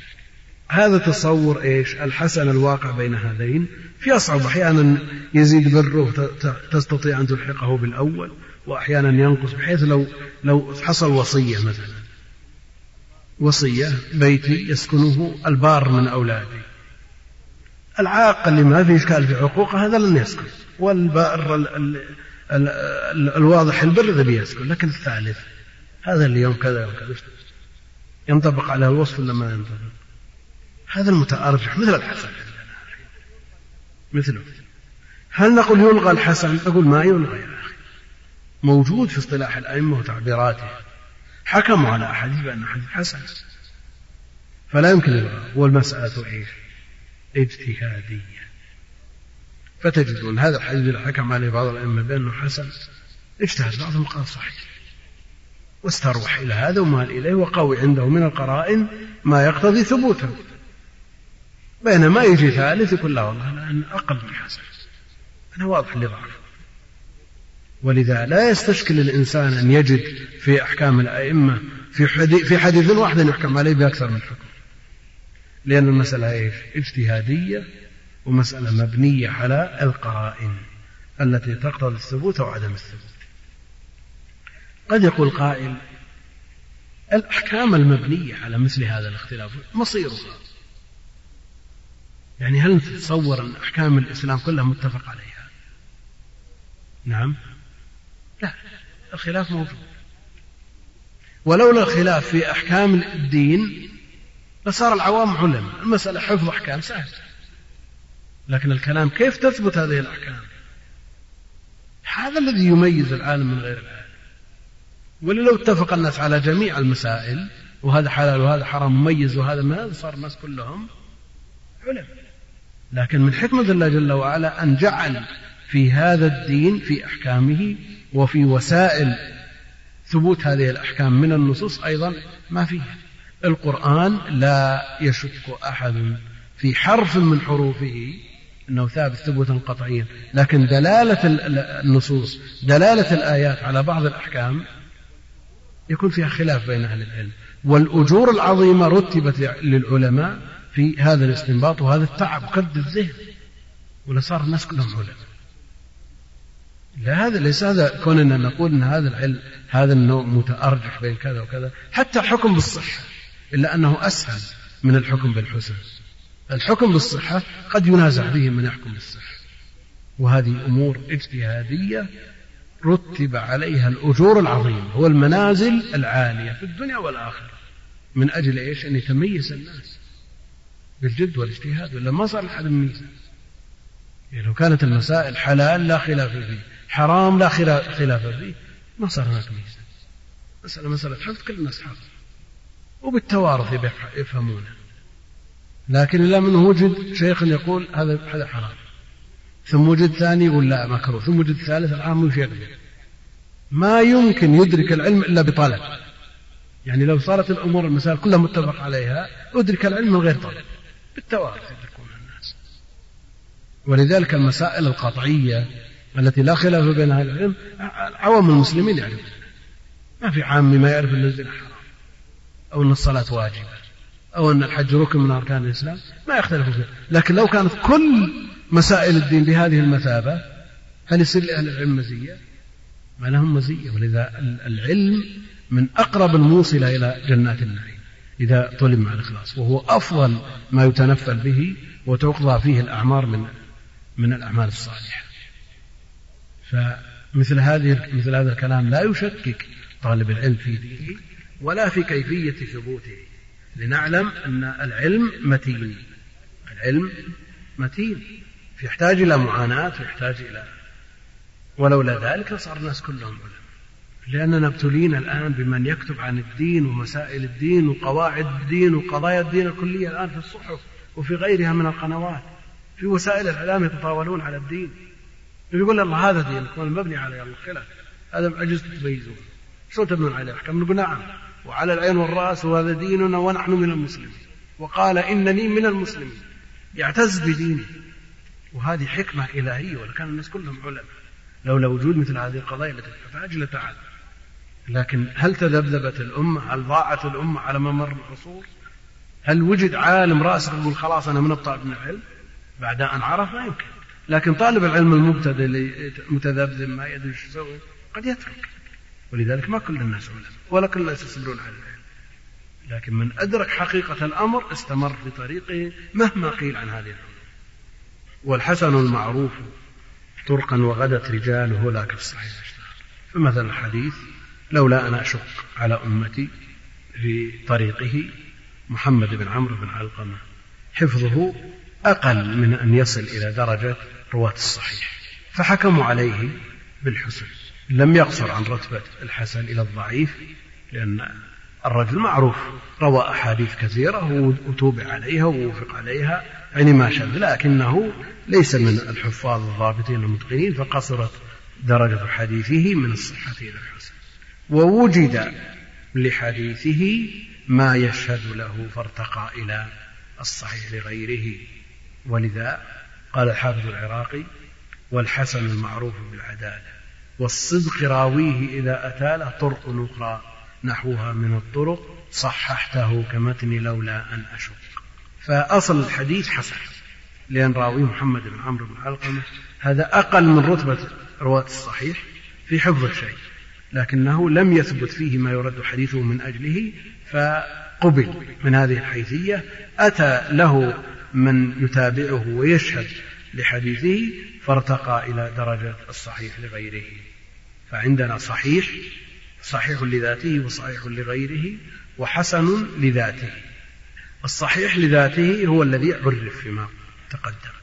هذا تصور إيش؟ الحسن الواقع بين هذين. في أصعب أحيانا يزيد بره تستطيع أن تلحقه بالأول. وأحيانا ينقص بحيث لو لو حصل وصية مثلا. وصية بيتي يسكنه البار من أولادي. العاق اللي ما في إشكال في حقوقه هذا لن يسكن. والبار ال ال ال ال الواضح البر ذا بيسكن. لكن الثالث هذا اللي يوم كذا يوم كذا. ينطبق على الوصف ولا ما ينطبق؟ هذا المتأرجح مثل الحسن. مثله. هل نقول يلغى الحسن؟ نقول ما يلغى. أخي موجود في اصطلاح الأئمة وتعبيراته. حكموا على أحاديث بأن حديث حسن. فلا يمكن الغاء والمسألة إيش؟ اجتهادية فتجدون هذا الحديث اللي حكم عليه بعض الأئمة بأنه حسن. اجتهد بعضهم قال صحيح. واستروح إلى هذا ومال إليه وقوي عنده من القرائن ما يقتضي ثبوته. بينما يجي ثالث يقول لا والله أنا أقل من حسن. أنا واضح لضعف ولذا لا يستشكل الإنسان أن يجد في أحكام الأئمة في حديث, في حديث واحد يحكم عليه بأكثر من حكم. لأن المسألة إيش؟ اجتهادية ومسألة مبنية على القرائن التي تقتضي الثبوت أو عدم الثبوت. قد يقول قائل الأحكام المبنية على مثل هذا الاختلاف مصيرها. يعني هل تتصور أن أحكام الإسلام كلها متفق عليها؟ نعم. لا الخلاف موجود. ولولا الخلاف في أحكام الدين لصار العوام علماء المسألة حفظ أحكام سهل. لكن الكلام كيف تثبت هذه الأحكام؟ هذا الذي يميز العالم من غير العالم. ولو اتفق الناس على جميع المسائل وهذا حلال وهذا حرام مميز وهذا ما صار الناس كلهم علماء لكن من حكمة الله جل وعلا أن جعل في هذا الدين في أحكامه وفي وسائل ثبوت هذه الأحكام من النصوص أيضا ما فيها القرآن لا يشك أحد في حرف من حروفه أنه ثابت ثبوتا قطعيا لكن دلالة النصوص دلالة الآيات على بعض الأحكام يكون فيها خلاف بين أهل العلم. والأجور العظيمة رتبت للعلماء في هذا الاستنباط وهذا التعب قد الذهن ولا صار الناس كلهم علماء لا هذا ليس هذا كوننا نقول إن هذا العلم هذا النوع متأرجح بين كذا وكذا حتى الحكم بالصحة إلا أنه أسهل من الحكم بالحسن. الحكم بالصحة قد ينازع به من يحكم بالصحة. وهذه أمور اجتهادية رتب عليها الأجور العظيمة والمنازل العالية في الدنيا والآخرة. من أجل إيش؟ أن يتميز الناس بالجد والاجتهاد ولا ما صار أحد ميزة يعني لو كانت المسائل حلال لا خلاف فيه. حرام لا خلاف فيه. ما صار هناك ميزة. مسألة مسألة حفظ كل الناس حفظ. وبالتوارث يفهمونه. لكن إلا من وجد شيخ يقول هذا هذا حرام. ثم وجد ثاني يقول لا مكروه ثم وجد ثالث الآن مش يقدر. ما يمكن يدرك العلم إلا بطلب يعني لو صارت الأمور المسائل كلها متفق عليها أدرك العلم من غير طلب. بالتوارث يدركون الناس. ولذلك المسائل القطعية التي لا خلاف بين أهل العلم عوام المسلمين يعرفون ما في عامي ما يعرف أن الزنا حرام أو أن الصلاة واجبة أو أن الحج ركن من أركان الإسلام ما يختلف فيه لكن لو كانت كل مسائل الدين بهذه المثابة هل يصير لأهل العلم مزية؟ ما لهم مزية. ولذا العلم من أقرب الموصلة إلى جنات النعيم إذا طلب مع الإخلاص. وهو أفضل ما يتنفل به وتقضى فيه الأعمار من من الأعمال الصالحة. فمثل هذه مثل هذا الكلام لا يشكك طالب العلم في دينه ولا في كيفية ثبوته لنعلم أن العلم متين. العلم متين. يحتاج إلى معاناة ويحتاج إلى ولولا ذلك لصار الناس كلهم علماء. لأننا ابتلينا الآن بمن يكتب عن الدين ومسائل الدين وقواعد الدين وقضايا الدين الكلية الآن في الصحف وفي غيرها من القنوات في وسائل الإعلام يتطاولون على الدين. يقول الله هذا المبني على الخلاف هذا عجزت تميزون شو تبنون عليه؟ الأحكام نقول نعم. وعلى العين والرأس وهذا ديننا ونحن من المسلمين. وقال إنني من المسلمين. يعتز بدينه وهذه حكمة إلهية ولكان الناس كلهم علماء. لولا وجود مثل هذه القضايا التي تحتاج لتعالى لكن هل تذبذبت الأمة؟ هل ضاعت الأمة على ممر العصور؟ هل وجد عالم راسخ يقول خلاص أنا من الطالب من العلم؟ بعد أن عرف ما يمكن. لكن طالب العلم المبتدئ اللي متذبذب ما يدري إيش يسوي قد يترك. ولذلك ما كل الناس علماء ولا كل الناس يصبرون على العلم. لكن من أدرك حقيقة الأمر استمر في طريقه مهما قيل عن هذه العلوم والحسن المعروف طرقا وغدت رجاله لا كالصحيح. فمثلا الحديث لولا أن أشق على أمتي في طريقه محمد بن عمرو بن علقمة حفظه أقل من أن يصل إلى درجة رواة الصحيح. فحكموا عليه بالحسن. لم يقصر عن رتبة الحسن إلى الضعيف لأن الرجل معروف. روى أحاديث كثيرة وتوبع عليها ووفق عليها يعني ما شذ لكنه ليس من الحفاظ الضابطين المتقنين فقصرت درجة حديثه من الصحة إلى الحسن. ووجد لحديثه ما يشهد له فارتقى إلى الصحيح لغيره. ولذا قال الحافظ العراقي والحسن المعروف بالعدالة والصدق راويه إذا أتى له طرق أخرى نحوها من الطرق صححته كمتن لولا أن أشق. فأصل الحديث حسن لأن راوي محمد بن عمرو بن علقمة هذا أقل من رتبة رواة الصحيح في حفظ الشيء لكنه لم يثبت فيه ما يرد حديثه من أجله فقبل من هذه الحيثية أتى له من يتابعه ويشهد لحديثه فارتقى إلى درجة الصحيح لغيره. فعندنا صحيح صحيح لذاته وصحيح لغيره وحسن لذاته. الصحيح لذاته هو الذي عرف فيما تقدم.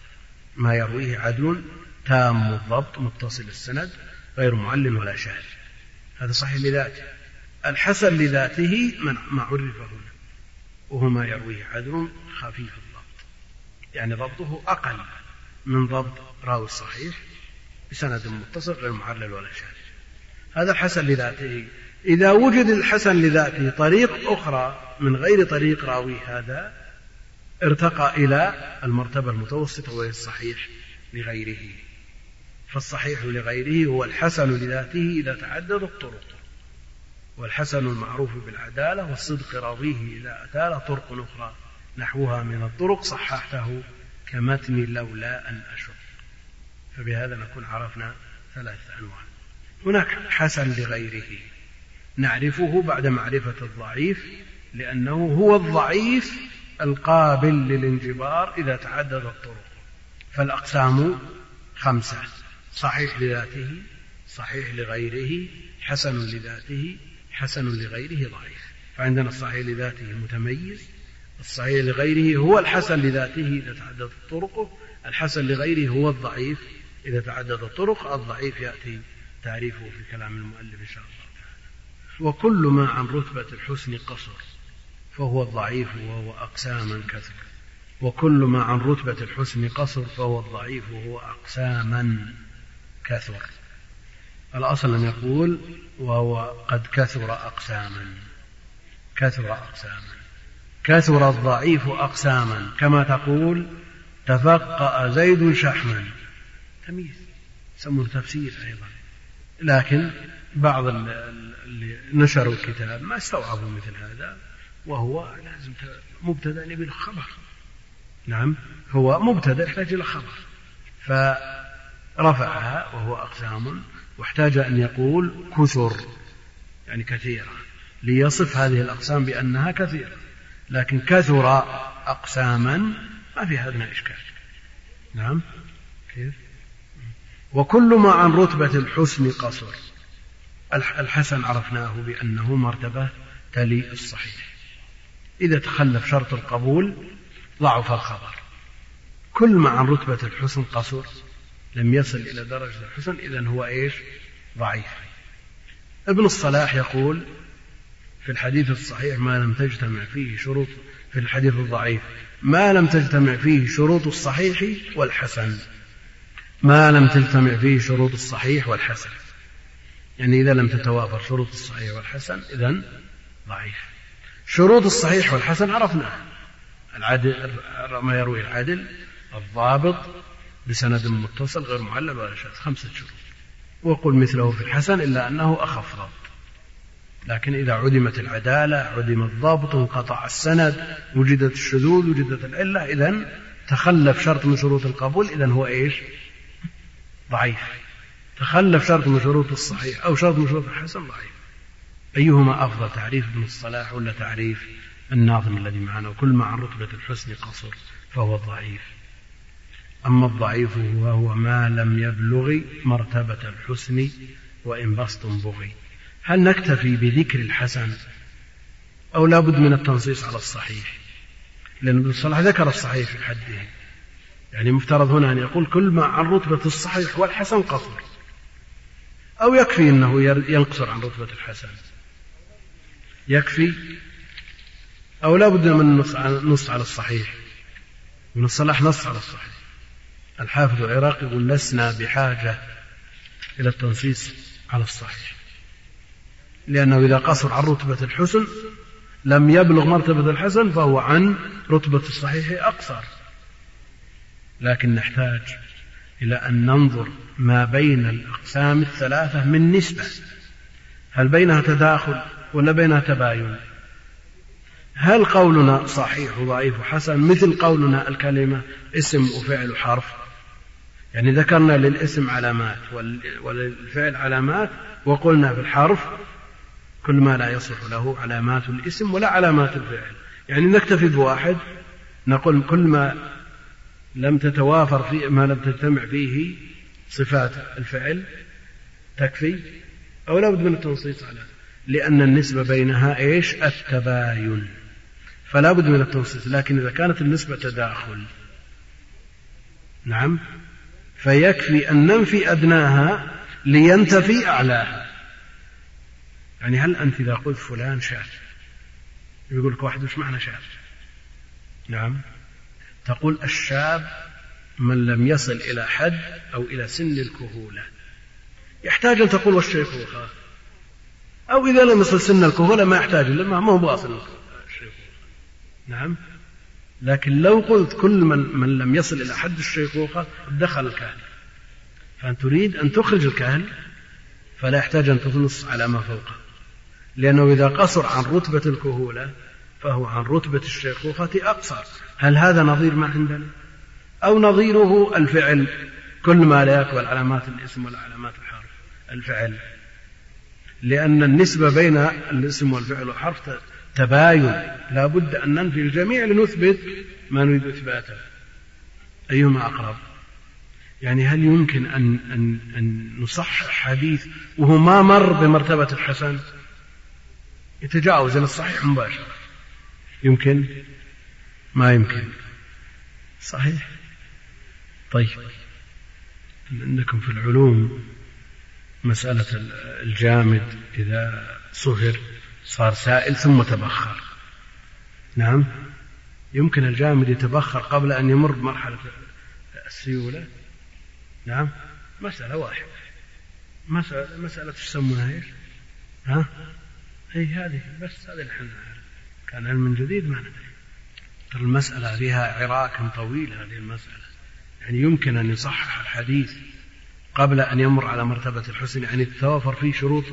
ما يرويه عدل تام الضبط متصل السند غير معلم ولا شاذ هذا صحيح لذاته. الحسن لذاته من ما عرف هنا وهو ما يرويه عدل خفيف. يعني ضبطه أقل من ضبط راوي الصحيح بسند متصل غير معلل ولا شاذ. هذا الحسن لذاته. إذا وجد الحسن لذاته طريق أخرى من غير طريق راوي هذا ارتقى إلى المرتبة المتوسطة وهي الصحيح لغيره. فالصحيح لغيره هو الحسن لذاته إذا تعددت الطرق. والحسن المعروف بالعدالة والصدق راويه إذا أتى طرق أخرى. نحوها من الطرق صححته كمتن لولا أن أشق فبهذا نكون عرفنا ثلاثة أنواع. هناك حسن لغيره. نعرفه بعد معرفة الضعيف لأنه هو الضعيف القابل للانجبار إذا تعدد الطرق. فالأقسام خمسة صحيح لذاته صحيح لغيره حسن لذاته حسن لغيره ضعيف. فعندنا الصحيح لذاته متميز الصحيح لغيره هو الحسن لذاته إذا تعددت طرقه الحسن لغيره هو الضعيف إذا تعدد الطرق الضعيف يأتي تعريفه في كلام المؤلف إن شاء الله وكل ما عن رتبة الحسن قصر فهو الضعيف وهو أقساما كثر وكل ما عن رتبة الحسن قصر فهو الضعيف وهو أقساما كثر. الأصل أن يقول وهو قد كثر أقساما كثر أقساما. كثر الضعيف أقساما. كما تقول تفقأ زيد شحما. تمييز. يسمونه تفسير أيضا. لكن بعض اللي نشروا الكتاب ما استوعبوا مثل هذا وهو لازم مبتدأ يبي له خبر نعم هو مبتدأ يحتاج إلى خبر فرفعها وهو أقسام واحتاج أن يقول كثر يعني كثيرة ليصف هذه الأقسام بأنها كثيرة. لكن كثر أقساما ما في هذا اشكال نعم. كيف؟ وكل ما عن رتبة الحسن قصر. الحسن عرفناه بأنه مرتبة تلي الصحيح. إذا تخلف شرط القبول ضعف الخبر. كل ما عن رتبة الحسن قصر لم يصل إلى درجة الحسن إذا هو إيش؟ ضعيف. ابن الصلاح يقول في الحديث الصحيح ما لم تجتمع فيه شروط في الحديث الضعيف. ما لم تجتمع فيه شروط الصحيح والحسن. ما لم تجتمع فيه شروط الصحيح والحسن. يعني إذا لم تتوافر شروط الصحيح والحسن إذا ضعيف. شروط الصحيح والحسن عرفناها العدل ما يروي العدل الضابط بسند متصل غير معلل ولا شاذ خمسة شروط. وقل مثله في الحسن إلا أنه أخف. ضبط لكن إذا عدمت العدالة عدم الضابط انقطع السند وجدت الشذوذ وجدت العلة إذا تخلف شرط من شروط القبول إذا هو إيش؟ ضعيف. تخلف شرط من شروط الصحيح أو شرط من شروط الحسن ضعيف. أيهما أفضل تعريف ابن الصلاح ولا تعريف الناظم الذي معنا؟ وكل ما عن رتبة الحسن قصر فهو الضعيف أما الضعيف وهو ما لم يبلغ مرتبة الحسن وإن بسط بغي. هل نكتفي بذكر الحسن أو لا بد من التنصيص على الصحيح؟ لأن ابن الصلاح ذكر الصحيح في حده. يعني مفترض هنا أن يقول كل ما عن رتبة الصحيح والحسن قصر. أو يكفي أنه ينقصر عن رتبة الحسن. يكفي أو لا بد من النص على الصحيح. ابن الصلاح نص على الصحيح. الحافظ العراقي يقول لسنا بحاجة إلى التنصيص على الصحيح. لأنه إذا قصر عن رتبة الحسن لم يبلغ مرتبة الحسن فهو عن رتبة الصحيح أقصر. لكن نحتاج إلى أن ننظر ما بين الأقسام الثلاثة من نسبة. هل بينها تداخل ولا بينها تباين؟ هل قولنا صحيح وضعيف وحسن مثل قولنا الكلمة اسم وفعل وحرف؟ يعني ذكرنا للاسم علامات وللفعل علامات وقلنا في الحرف كل ما لا يصح له علامات الاسم ولا علامات الفعل. يعني نكتفي بواحد نقول كل ما لم تتوافر في ما لم تجتمع فيه صفات الفعل تكفي أو لا بد من التنصيص على لأن النسبة بينها إيش؟ التباين. فلا بد من التنصيص لكن إذا كانت النسبة تداخل نعم فيكفي أن ننفي أدناها لينتفي أعلاها. يعني هل أنت إذا قلت فلان شاذ يقول لك واحد وش معنى شاذ نعم. تقول الشاب من لم يصل إلى حد أو إلى سن الكهولة. يحتاج أن تقول والشيخوخة أو إذا لم يصل سن الكهولة ما يحتاج إلا ما هو واصل نعم. لكن لو قلت كل من من لم يصل إلى حد الشيخوخة دخل الكهل. فأنت تريد أن تخرج الكهل فلا يحتاج أن تنص على ما فوقه. لأنه إذا قصر عن رتبة الكهولة فهو عن رتبة الشيخوخة أقصر. هل هذا نظير ما عندنا؟ أو نظيره الفعل كل ما لا يقبل علامات الاسم ولا علامات الحرف الفعل. لأن النسبة بين الاسم والفعل والحرف تباين. لا بد أن ننفي الجميع لنثبت ما نريد إثباته. أيهما أقرب؟ يعني هل يمكن أن, أن, أن نصحح حديث وهو ما مر بمرتبة الحسن؟ يتجاوز إلى الصحيح مباشرة. يمكن؟ ما يمكن. صحيح؟ طيب. عندكم في العلوم مسألة الجامد إذا صهر صار سائل ثم تبخر. نعم. يمكن الجامد يتبخر قبل أن يمر بمرحلة السيولة؟ نعم. مسألة واحدة. مسألة مسألة تسمونها إيش؟ ها؟ أي هذه بس هذه اللي إحنا كان علم جديد ما ندري. ترى المسألة فيها عراك طويل هذه المسألة. يعني يمكن أن يصحح الحديث قبل أن يمر على مرتبة الحسن. يعني تتوافر فيه شروط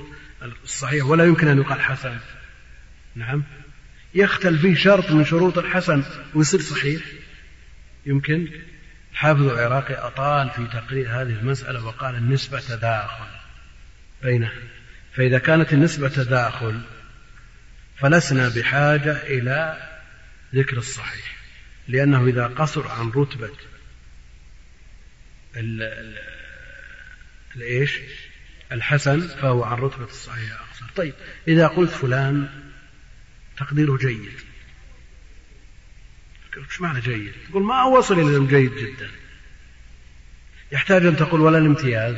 الصحيح ولا يمكن أن يقال حسن. نعم. يختل فيه شرط من شروط الحسن ويصير صحيح. يمكن. الحافظ العراقي أطال في تقرير هذه المسألة وقال النسبة تداخل بينها. فإذا كانت النسبة تداخل فلسنا بحاجة إلى ذكر الصحيح لأنه إذا قصر عن رتبة الإيش؟ الحسن فهو عن رتبة الصحيح أقصر. طيب إذا قلت فلان تقديره جيد. إيش معنى جيد؟ تقول ما وصل إلى جيد جدا. يحتاج أن تقول ولا الامتياز.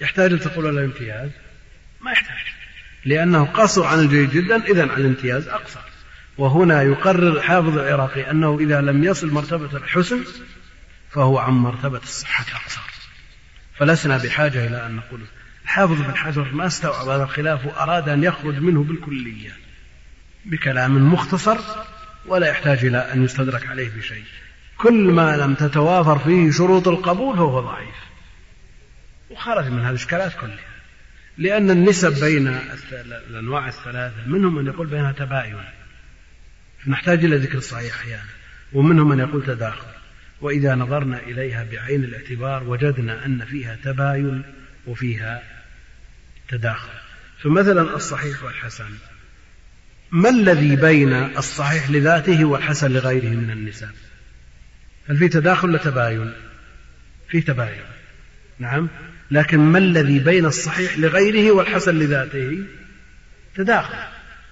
يحتاج أن تقول ولا الامتياز؟ ما يحتاج. لأنه قصر عن الجيد جدا إذا الامتياز أقصر. وهنا يقرر الحافظ العراقي أنه إذا لم يصل مرتبة الحسن فهو عن مرتبة الصحة أقصر. فلسنا بحاجة إلى أن نقول الحافظ بن حجر ما استوعب هذا الخلاف وأراد أن يخرج منه بالكلية بكلام مختصر ولا يحتاج إلى أن يستدرك عليه بشيء. كل ما لم تتوافر فيه شروط القبول فهو ضعيف. وخرج من هذه الإشكالات كلها. لأن النسب بين الأنواع الثلاثة منهم من يقول بينها تباين. نحتاج إلى ذكر الصحيح أحيانا. ومنهم من يقول تداخل. وإذا نظرنا إليها بعين الاعتبار وجدنا أن فيها تباين وفيها تداخل. فمثلا الصحيح والحسن. ما الذي بين الصحيح لذاته والحسن لغيره من النساء هل في تداخل ولا تباين؟ في تباين. نعم. لكن ما الذي بين الصحيح لغيره والحسن لذاته؟ تداخل.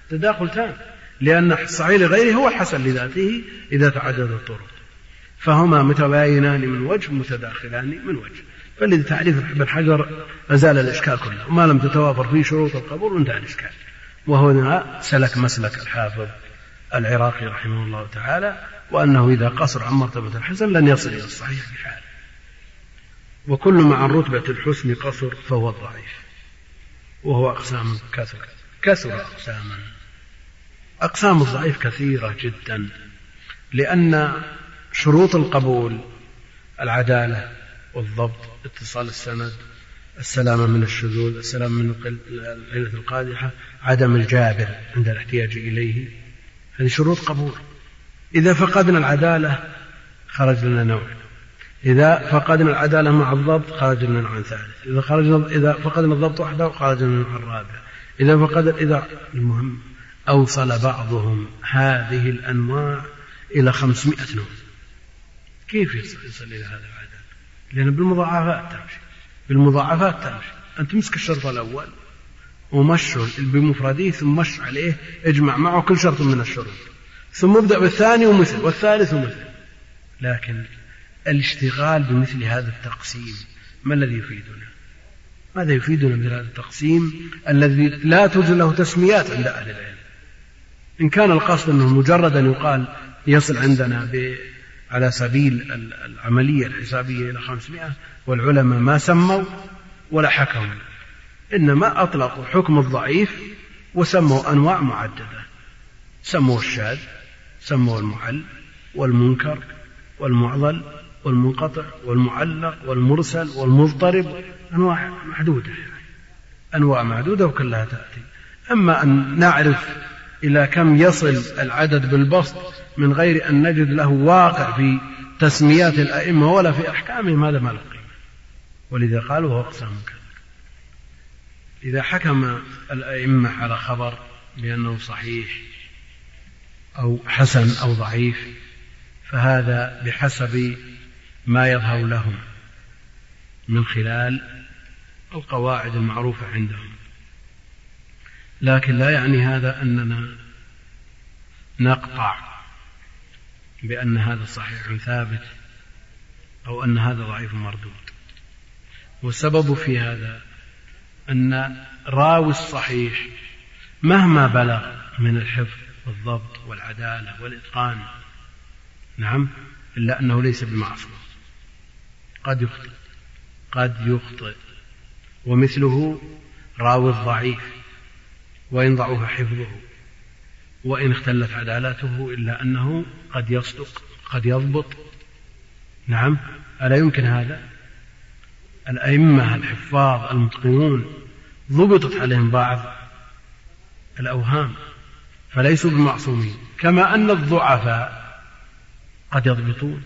تداخل تام. لأن الصحيح لغيره هو الحسن لذاته إذا تعدد الطرق. فهما متباينان من وجه متداخلان من وجه. فالذي تعريف ابن حجر أزال الإشكال كله. وما لم تتوافر فيه شروط القبول انتهى الإشكال. وهنا سلك مسلك الحافظ العراقي رحمه الله تعالى وأنه إذا قصر عن مرتبة الحسن لن يصل إلى الصحيح بحال. وكل ما عن رتبة الحسن قصر فهو الضعيف وهو أقسام كثر كثر أقساما. أقسام الضعيف كثيرة جدا لأن شروط القبول العدالة والضبط اتصال السند السلامة من الشذوذ السلامة من العلة القادحة عدم الجابر عند الاحتياج إليه. هذه شروط قبول. إذا فقدنا العدالة خرج لنا نوع. إذا فقدنا العدالة مع الضبط خرج لنا نوع ثالث. إذا خرجنا إذا فقدنا الضبط وحده خرج لنا النوع الرابع إذا فقد إذا المهم أوصل بعضهم هذه الأنواع إلى خمسمائة نوع. كيف يصل إلى هذا العدد؟ لأن بالمضاعفات تمشي. بالمضاعفات تمشي. أنت تمسك الشرط الأول ومشه بمفرده ثم مش عليه اجمع معه كل شرط من الشروط. ثم ابدأ بالثاني ومثل والثالث ومثل. لكن الاشتغال بمثل هذا التقسيم. ما الذي يفيدنا؟ ماذا يفيدنا مثل هذا التقسيم الذي لا توجد له تسميات عند أهل العلم؟ إن كان القصد أنه مجرد أن يقال يصل عندنا على سبيل العملية الحسابية إلى خمسمائة والعلماء ما سموا ولا حكموا. إنما أطلقوا حكم الضعيف وسموا أنواع معددة. سموا الشاذ سموا المعل والمنكر والمعضل والمنقطع والمعلق والمرسل والمضطرب أنواع محدودة. أنواع معدودة وكلها تأتي. أما أن نعرف إلى كم يصل العدد بالبسط من غير أن نجد له واقع في تسميات الأئمة ولا في أحكامهم هذا ما له قيمة. ولذا قالوا هو أقسام كذا إذا حكم الأئمة على خبر بأنه صحيح أو حسن أو ضعيف فهذا بحسب ما يظهر لهم من خلال القواعد المعروفة عندهم. لكن لا يعني هذا أننا نقطع بأن هذا صحيح ثابت أو أن هذا ضعيف مردود. والسبب في هذا أن راوي الصحيح مهما بلغ من الحفظ والضبط والعدالة والإتقان نعم إلا أنه ليس بمعصوم. قد يخطئ قد يخطئ. ومثله راوي الضعيف وإن ضعف حفظه. وإن اختلت عدالته إلا أنه قد يصدق قد يضبط. نعم ألا يمكن هذا؟ الأئمة الحفاظ المتقنون ضبطت عليهم بعض الأوهام فليسوا بمعصومين كما أن الضعفاء قد يضبطون.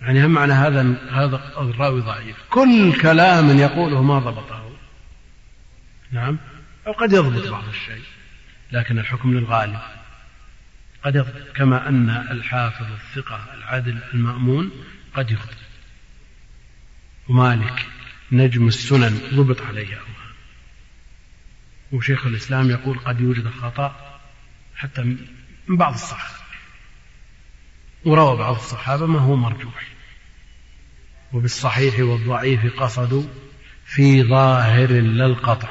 يعني هم معنى هذا هذا الراوي ضعيف. كل كلام يقوله ما ضبطه. نعم. أو قد يضبط بعض الشيء لكن الحكم للغالب. قد يضبط كما أن الحافظ الثقة العدل المأمون قد يخطئ ومالك نجم السنن ضبط عليه أوهام وشيخ الإسلام يقول قد يوجد خطأ حتى من بعض الصحابة. وروى بعض الصحابة ما هو مرجوح. وبالصحيح والضعيف قصدوا في ظاهر للقطع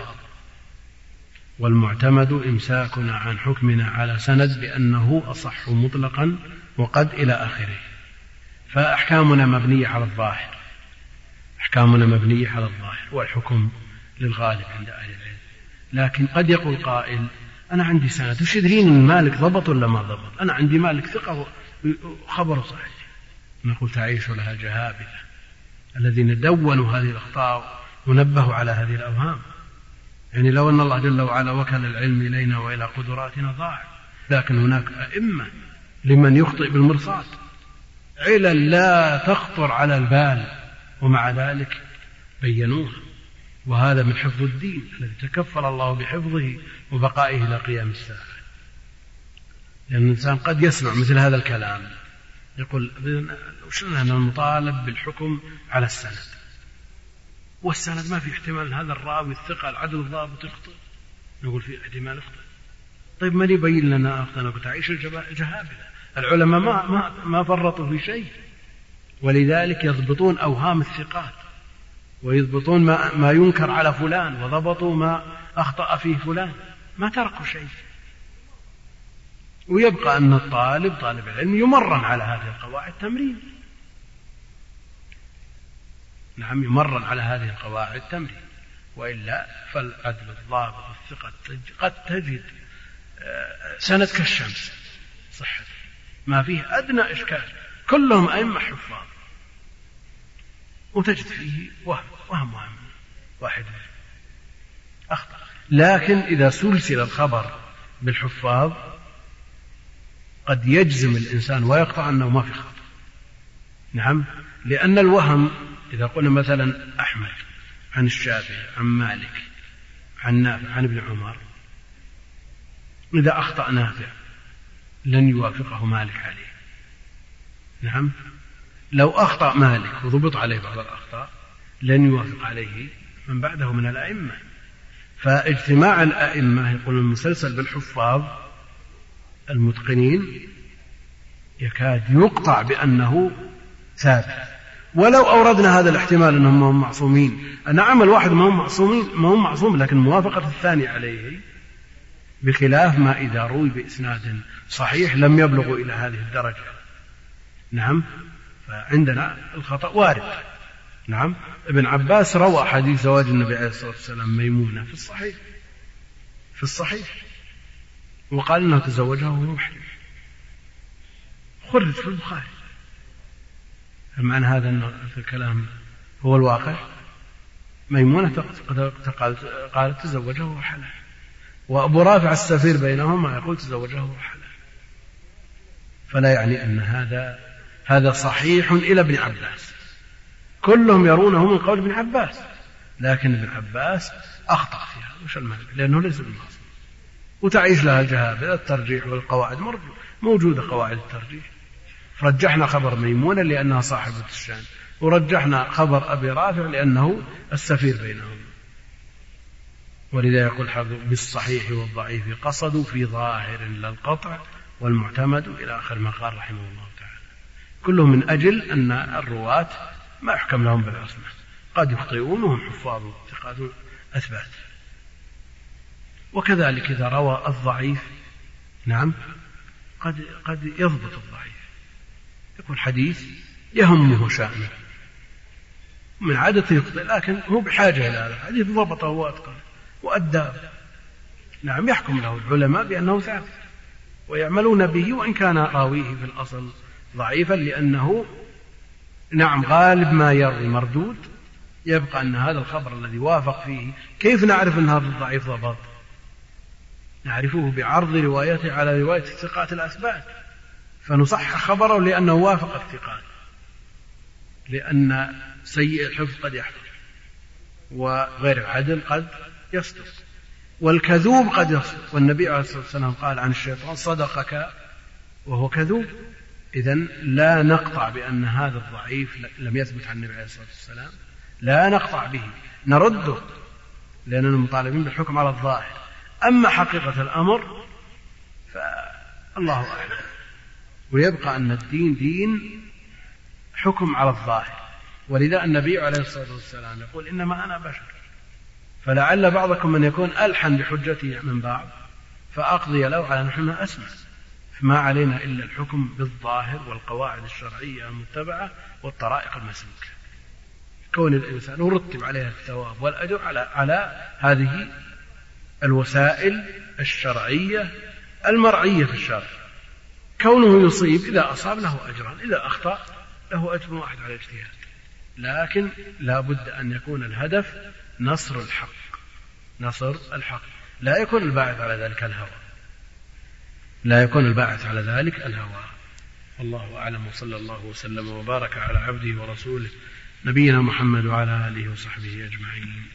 والمعتمد إمساكنا عن حكمنا على سند بأنه أصح مطلقا وقد إلى آخره. فأحكامنا مبنية على الظاهر. أحكامنا مبنية على الظاهر والحكم للغالب عند أهل العلم. لكن قد يقول قائل أنا عندي سند. وش يدرين أن مالك ضبط ولا ما ضبط؟ أنا عندي مالك ثقة وخبره صحيح. نقول تعيش لها جهابذة الذين دونوا هذه الأخطاء ونبهوا على هذه الأوهام. يعني لو أن الله جل وعلا وكل العلم إلينا وإلى قدراتنا ضاع لكن هناك أئمة لمن يخطئ بالمرصاد. علل لا تخطر على البال ومع ذلك بينوها وهذا من حفظ الدين الذي تكفل الله بحفظه وبقائه إلى قيام الساعة. لأن الإنسان قد يسمع مثل هذا الكلام. يقول وش أنا المطالب بالحكم على السند. والسند ما في احتمال هذا الراوي الثقة العدل الضابط يخطئ. نقول في احتمال يخطئ. طيب من يبين لنا أخطأنا كنت أعيش الجهابذة. العلماء ما, ما, ما فرطوا في شيء. ولذلك يضبطون أوهام الثقات. ويضبطون ما, ما ينكر على فلان وضبطوا ما أخطأ فيه فلان. ما تركوا شيء. ويبقى أن الطالب طالب العلم يمرن على هذه القواعد تمرين. نعم يمرن على هذه القواعد تمرين. وإلا فالعدل الضابط الثقة قد تجد آه، سند كالشمس صحة. ما فيه أدنى إشكال. كلهم أئمة حفاظ. وتجد فيه وهم وهم وهم. واحد أخطأ. لكن إذا سلسل الخبر بالحفاظ قد يجزم الإنسان ويقطع أنه ما في خطأ. نعم لأن الوهم إذا قلنا مثلا أحمد عن الشافعي عن مالك عن نافع عن ابن عمر إذا أخطأ نافع لن يوافقه مالك عليه. نعم؟ لو أخطأ مالك وضبط عليه بعض الأخطاء لن يوافق عليه من بعده من الأئمة. فاجتماع الأئمة يقول المسلسل بالحفاظ المتقنين يكاد يقطع بأنه ثابت ولو أوردنا هذا الاحتمال أنهم هم معصومين. نعم الواحد ما هم معصومين ما هم معصوم لكن موافقة الثاني عليه بخلاف ما إذا روي بإسناد صحيح لم يبلغوا إلى هذه الدرجة. نعم فعندنا الخطأ وارد. نعم ابن عباس روى حديث زواج النبي عليه الصلاة والسلام ميمونة في الصحيح. في الصحيح. وقال إنه تزوجها وهو محرم. خرج في البخاري. معنى هذا الكلام هو الواقع؟ ميمونة قالت تزوجه وهو حلال وأبو رافع السفير بينهما يقول تزوجه وهو حلال فلا يعني أن هذا هذا صحيح إلى ابن عباس. كلهم يرونه من قول ابن عباس. لكن ابن عباس أخطأ فيها وش لأنه ليس بالمعصوم وتعيش لها الجهابذة الترجيح والقواعد موجودة قواعد الترجيح. رجحنا خبر ميمونة لأنها صاحبة الشأن ورجحنا خبر أبي رافع لأنه السفير بينهم. ولذا يقول حافظ بالصحيح والضعيف قصدوا في ظاهر للقطع والمعتمد إلى آخر ما قال رحمه الله تعالى. كله من أجل أن الرواة ما يحكم لهم بالعصمة. قد يخطئون وهم حفاظ ثقات أثبات. وكذلك إذا روى الضعيف نعم قد قد يضبط الضعيف. يكون حديث يهمه شأنه. من عادته يخطئ لكن هو بحاجة إلى هذا. الحديث ضبطه وأتقنه وأداه نعم يحكم له العلماء بأنه ثابت. ويعملون به وإن كان راويه في الأصل ضعيفا لأنه نعم غالب ما يروي مردود. يبقى أن هذا الخبر الذي وافق فيه كيف نعرف أن هذا الضعيف ضبط؟ نعرفه بعرض روايته على رواية الثقات الأثبات فنصحح خبره لأنه وافق الثقات لأن سيء الحفظ قد يحفظ وغير العدل قد يصدق والكذوب قد يصدق والنبي عليه الصلاة والسلام قال عن الشيطان صدقك وهو كذوب. إذا لا نقطع بأن هذا الضعيف لم يثبت عن النبي عليه الصلاة والسلام لا نقطع به نرده لأننا مطالبين بالحكم على الظاهر. أما حقيقة الأمر فالله أعلم. ويبقى أن الدين دين حكم على الظاهر. ولذا النبي عليه الصلاة والسلام يقول إنما أنا بشر. فلعل بعضكم من يكون ألحن بحجته من بعض فأقضي له على نحن ما أسمع فما علينا إلا الحكم بالظاهر والقواعد الشرعية المتبعة والطرائق المسلوكة. كون الإنسان يرتب عليها الثواب والأجر على على هذه الوسائل الشرعية المرعية في الشرع. كونه يصيب إذا أصاب له أجران إذا أخطأ له أجر واحد على الاجتهاد لكن لا بد أن يكون الهدف نصر الحق. نصر الحق. لا يكون الباعث على ذلك الهوى. لا يكون الباعث على ذلك الهوى. الله أعلم. وصلى الله وسلم وبارك على عبده ورسوله نبينا محمد وعلى آله وصحبه أجمعين.